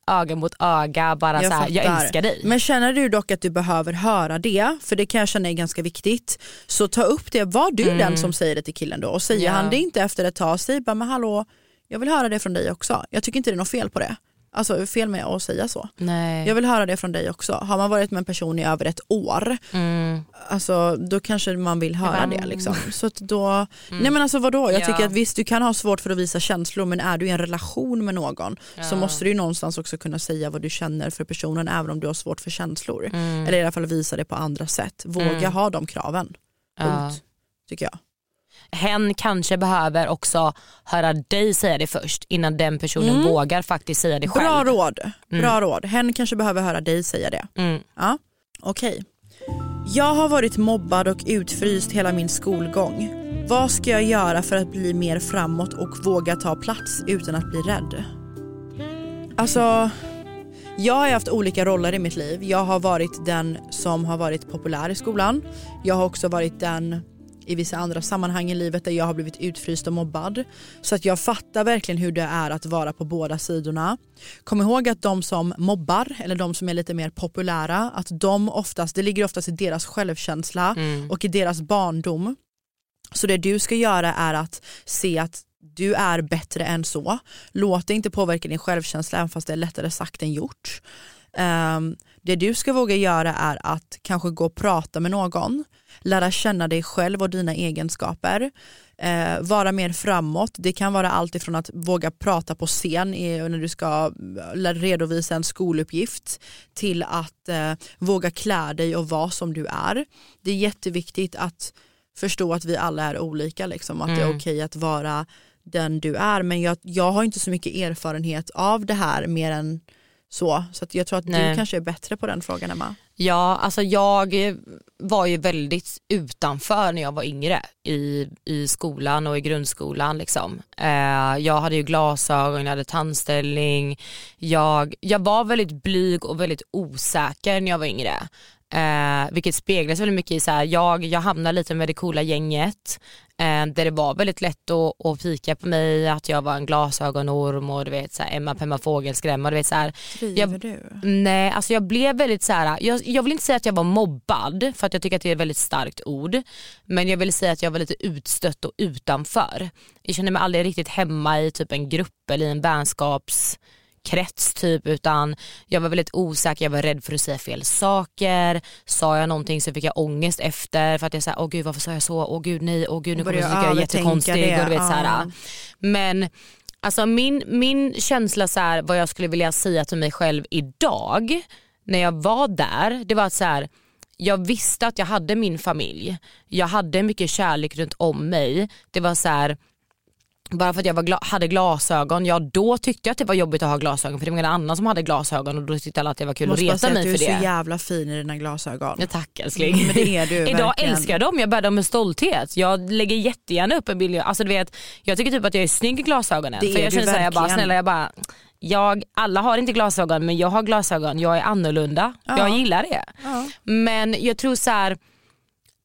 öga mot öga, bara så här, jag älskar dig. Men känner du dock att du behöver höra det, för det kan jag känna är ganska viktigt, så ta upp det. Var du den som säger det till killen då? Och säger Mm. Ja. han det inte efter ett tag, säg bara men hallå, jag vill höra det från dig också. Jag tycker inte det är något fel på det. Alltså fel med att säga så. Nej. Jag vill höra det från dig också. Har man varit med en person i över ett år, Mm. alltså, då kanske man vill höra det. Liksom. Så att då, nej men alltså vadå, jag Mm. Ja. tycker att visst du kan ha svårt för att visa känslor men är du i en relation med någon så Ja. måste du ju någonstans också kunna säga vad du känner för personen även om du har svårt för känslor. Mm. Eller i alla fall visa det på andra sätt. Våga Mm. ha de kraven. Ja. Punkt. Tycker jag. Hen kanske behöver också höra dig säga det först innan den personen Mm. vågar faktiskt säga det själv. Bra råd. Bra råd. Hen kanske behöver höra dig säga det. Mm. Ja, okej. Jag har varit mobbad och utfryst hela min skolgång. Vad ska jag göra för att bli mer framåt och våga ta plats utan att bli rädd? Alltså, jag har haft olika roller i mitt liv. Jag har varit den som har varit populär i skolan. Jag har också varit den i vissa andra sammanhang i livet där jag har blivit utfryst och mobbad. Så att jag fattar verkligen hur det är att vara på båda sidorna. Kom ihåg att de som mobbar eller de som är lite mer populära, att de oftast, det ligger oftast i deras självkänsla och i deras barndom. Så det du ska göra är att se att du är bättre än så. Låt det inte påverka din självkänsla även fast det är lättare sagt än gjort. Ehm, det du ska våga göra är att kanske gå och prata med någon, lära känna dig själv och dina egenskaper, eh, vara mer framåt. Det kan vara allt ifrån att våga prata på scen i, när du ska eh, redovisa en skoluppgift till att eh, våga klä dig och vara som du är. Det är jätteviktigt att förstå att vi alla är olika, liksom, att det är Mm. okej att vara den du är. Men jag, jag har inte så mycket erfarenhet av det här mer än så. Så jag tror att du Nej. kanske är bättre på den frågan Emma. Ja, alltså jag var ju väldigt utanför när jag var yngre i, i skolan och i grundskolan. Liksom. Eh, jag hade ju glasögon, jag hade tandställning. Jag, jag var väldigt blyg och väldigt osäker när jag var yngre. Eh, vilket speglas väldigt mycket i så här, jag, jag hamnade lite med det coola gänget där det var väldigt lätt att, att fika på mig att jag var en glasögonorm och du vet så här, Emma Pemma Fågelskrämma. Du vet, så här, Driver jag, du? Nej, alltså jag blev väldigt så här. Jag, jag vill inte säga att jag var mobbad för att jag tycker att det är ett väldigt starkt ord. Men jag vill säga att jag var lite utstött och utanför. Jag kände mig aldrig riktigt hemma i typ en grupp eller i en vänskapskrets typ utan jag var väldigt osäker, jag var rädd för att säga fel saker. Sa jag någonting så fick jag ångest efter för att jag sa åh gud varför sa jag så, åh gud nej, åh gud nu kommer jag tycka jag är jättekonstig. det, Och du vet, så här, men alltså min, min känsla så här, vad jag skulle vilja säga till mig själv idag när jag var där, det var att så här, jag visste att jag hade min familj. Jag hade mycket kärlek runt om mig. Det var så här, bara för att jag var gla- hade glasögon, ja då tyckte jag att det var jobbigt att ha glasögon för det var ingen annan som hade glasögon och då tyckte alla att det var kul att Måste bara reta säga att mig du är för så det. jävla fin i dina glasögon. Ja, tack älskling. Men det är du <laughs> Idag verkligen. älskar jag dem, jag bär dem med stolthet. Jag lägger jättegärna upp en bild. Alltså, du vet, jag tycker typ att jag är snygg i glasögonen. Det för är jag känner såhär, jag bara, snälla jag bara, jag, alla har inte glasögon men jag har glasögon, jag är annorlunda. Ja. Jag gillar det. Ja. Men jag tror så här,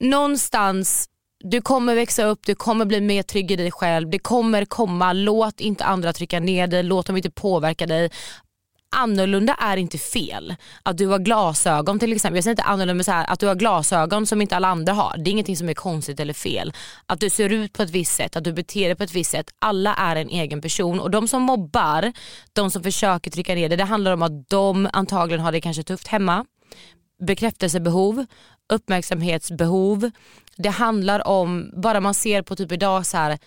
någonstans du kommer växa upp, du kommer bli mer trygg i dig själv. Det kommer komma, låt inte andra trycka ner dig, låt dem inte påverka dig. Annorlunda är inte fel. Att du har glasögon till exempel, jag säger inte annorlunda men så här, att du har glasögon som inte alla andra har. Det är ingenting som är konstigt eller fel. Att du ser ut på ett visst sätt, att du beter dig på ett visst sätt. Alla är en egen person och de som mobbar, de som försöker trycka ner det, det handlar om att de antagligen har det kanske tufft hemma bekräftelsebehov, uppmärksamhetsbehov. Det handlar om, bara man ser på typ idag så här.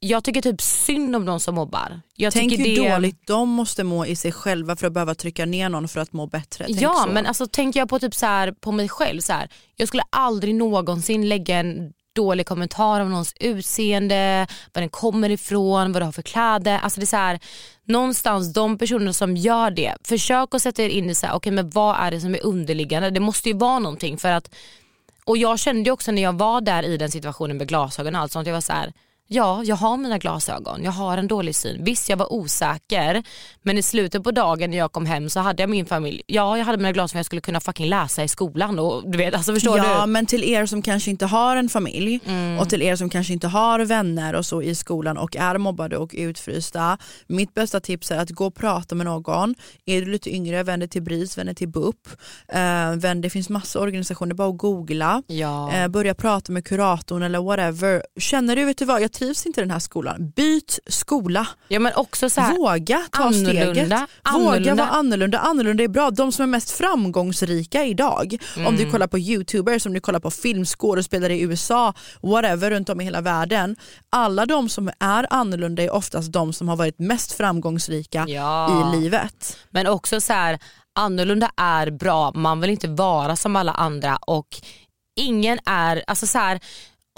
jag tycker typ synd om de som mobbar. Jag Tänk hur det... dåligt de måste må i sig själva för att behöva trycka ner någon för att må bättre. Tänk ja så. men alltså tänker jag på typ så här, på mig själv så här. jag skulle aldrig någonsin lägga en dålig kommentar om någons utseende, var den kommer ifrån, vad du har för kläder. Alltså det är så här, någonstans de personer som gör det, försök att sätta er in i så här, okay, men vad är det som är underliggande. Det måste ju vara någonting för att och jag kände ju också när jag var där i den situationen med glasögon och allt sånt, jag var så här, Ja, jag har mina glasögon, jag har en dålig syn. Visst, jag var osäker men i slutet på dagen när jag kom hem så hade jag min familj. Ja, jag hade mina glasögon jag skulle kunna fucking läsa i skolan. Och, du vet, alltså, förstår ja, du? men till er som kanske inte har en familj Mm. och till er som kanske inte har vänner och så i skolan och är mobbade och utfrysta. Mitt bästa tips är att gå och prata med någon. Är du lite yngre, vänd dig till BRIS, vänd dig till BUP. Eh, vänd, det finns massa organisationer, bara att googla. Ja. Eh, börja prata med kuratorn eller whatever. Känner du, vet du vad, jag trivs inte i den här skolan. Byt skola. ja, men också så här, Våga ta annorlunda, steget. Våga annorlunda. vara annorlunda. Annorlunda är bra. De som är mest framgångsrika idag, om Mm. du kollar på youtubers, om du kollar på filmskådespelare i USA, whatever runt om i hela världen. Alla de som är annorlunda är oftast de som har varit mest framgångsrika Ja. i livet. Men också så här, annorlunda är bra, man vill inte vara som alla andra och ingen är, alltså så här,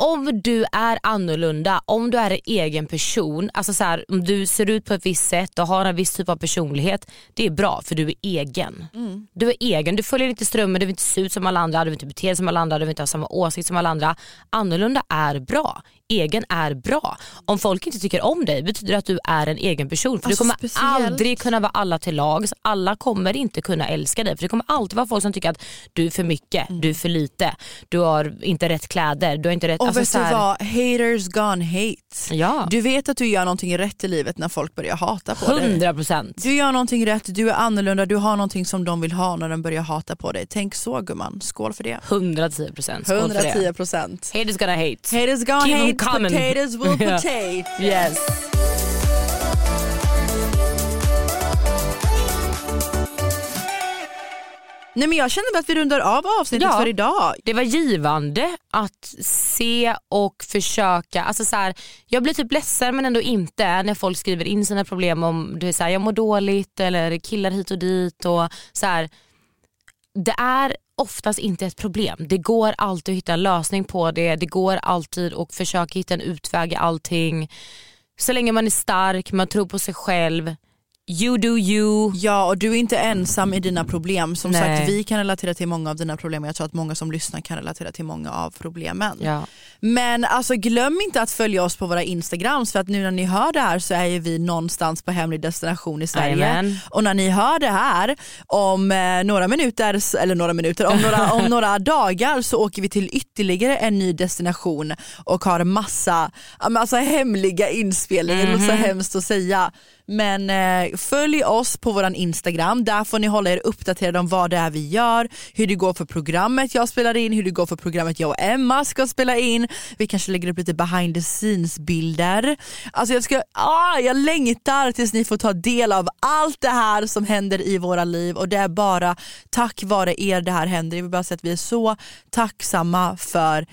om du är annorlunda, om du är en egen person, alltså så här, om du ser ut på ett visst sätt och har en viss typ av personlighet, det är bra för du är egen. Du är egen, du följer inte strömmen, du vill inte se ut som alla andra, du vill inte bete dig som alla andra, du vill inte ha samma åsikt som alla andra. Annorlunda är bra, egen är bra. Om folk inte tycker om dig betyder det att du är en egen person. För Alltså, du kommer speciellt- aldrig kunna vara alla till lags, alla kommer inte kunna älska dig. För det kommer alltid vara folk som tycker att du är för mycket, du är för lite, du har inte rätt kläder, du har inte rätt... Och alltså vet du här- vad, haters gone hate. Ja. Du vet att du gör någonting rätt i livet när folk börjar hata på dig. 100 procent. Du gör någonting rätt, du är annorlunda, du har någonting som de vill ha när de börjar hata på dig. Tänk så gumman, skål för det. 110 procent. 110 procent. Haters gonna hate. Haters gone Keep hate, potatoes will <laughs> potate. Yes. Nej men jag känner att vi rundar av avsnittet Ja. för idag. Det var givande att se och försöka. Alltså så här, jag blir typ ledsen men ändå inte när folk skriver in sina problem om du är så här, jag mår dåligt eller killar hit och dit. Och så här, det är oftast inte ett problem. Det går alltid att hitta en lösning på det. Det går alltid att försöka hitta en utväg i allting. Så länge man är stark, man tror på sig själv. You do you. Ja och du är inte ensam i dina problem. Som Nej. sagt vi kan relatera till många av dina problem. Jag tror att många som lyssnar kan relatera till många av problemen. Ja. Men alltså glöm inte att följa oss på våra instagrams för att nu när ni hör det här så är ju vi någonstans på hemlig destination i Sverige. Jajamän. Och när ni hör det här om eh, några minuter, eller några minuter, om några, om några <laughs> dagar så åker vi till ytterligare en ny destination och har massa alltså, hemliga inspelningar, det låter så hemskt att säga. Men eh, följ oss på våran Instagram, där får ni hålla er uppdaterade om vad det är vi gör, hur det går för programmet jag spelar in, hur det går för programmet jag och Emma ska spela in. Vi kanske lägger upp lite behind the scenes bilder. Alltså jag, ska, ah, jag längtar tills ni får ta del av allt det här som händer i våra liv och det är bara tack vare er det här händer. Jag vill bara säga att vi är så tacksamma för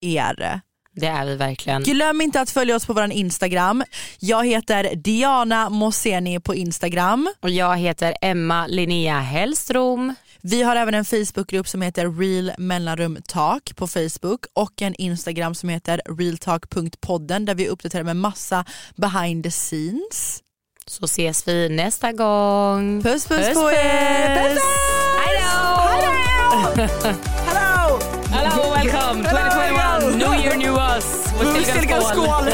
er. Det är vi verkligen. Glöm inte att följa oss på vår Instagram. Jag heter Diana Moseni på Instagram. Och jag heter Emma Linnea Hellström. Vi har även en Facebookgrupp som heter Real mellanrum talk på Facebook och en Instagram som heter realtalk.podden där vi uppdaterar med massa behind the scenes. Så ses vi nästa gång. Puss puss, Puss, på er! puss. Hej då! Hallå! Hello, welcome 2021, new year, new us. Ska ligga skål! <laughs>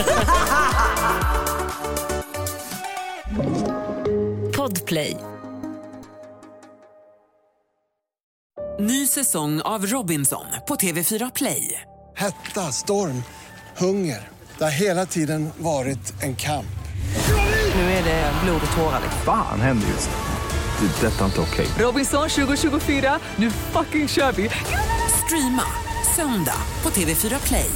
Podplay. Ny säsong av Robinson på TV4 Play. Hetta, storm, hunger. Det har hela tiden varit en kamp. Nu är det blod och tårar. Fan händer just nu. Det. är Detta är inte okej. Robinson 2024, nu fucking kör vi! Streama söndag på TV4 Play.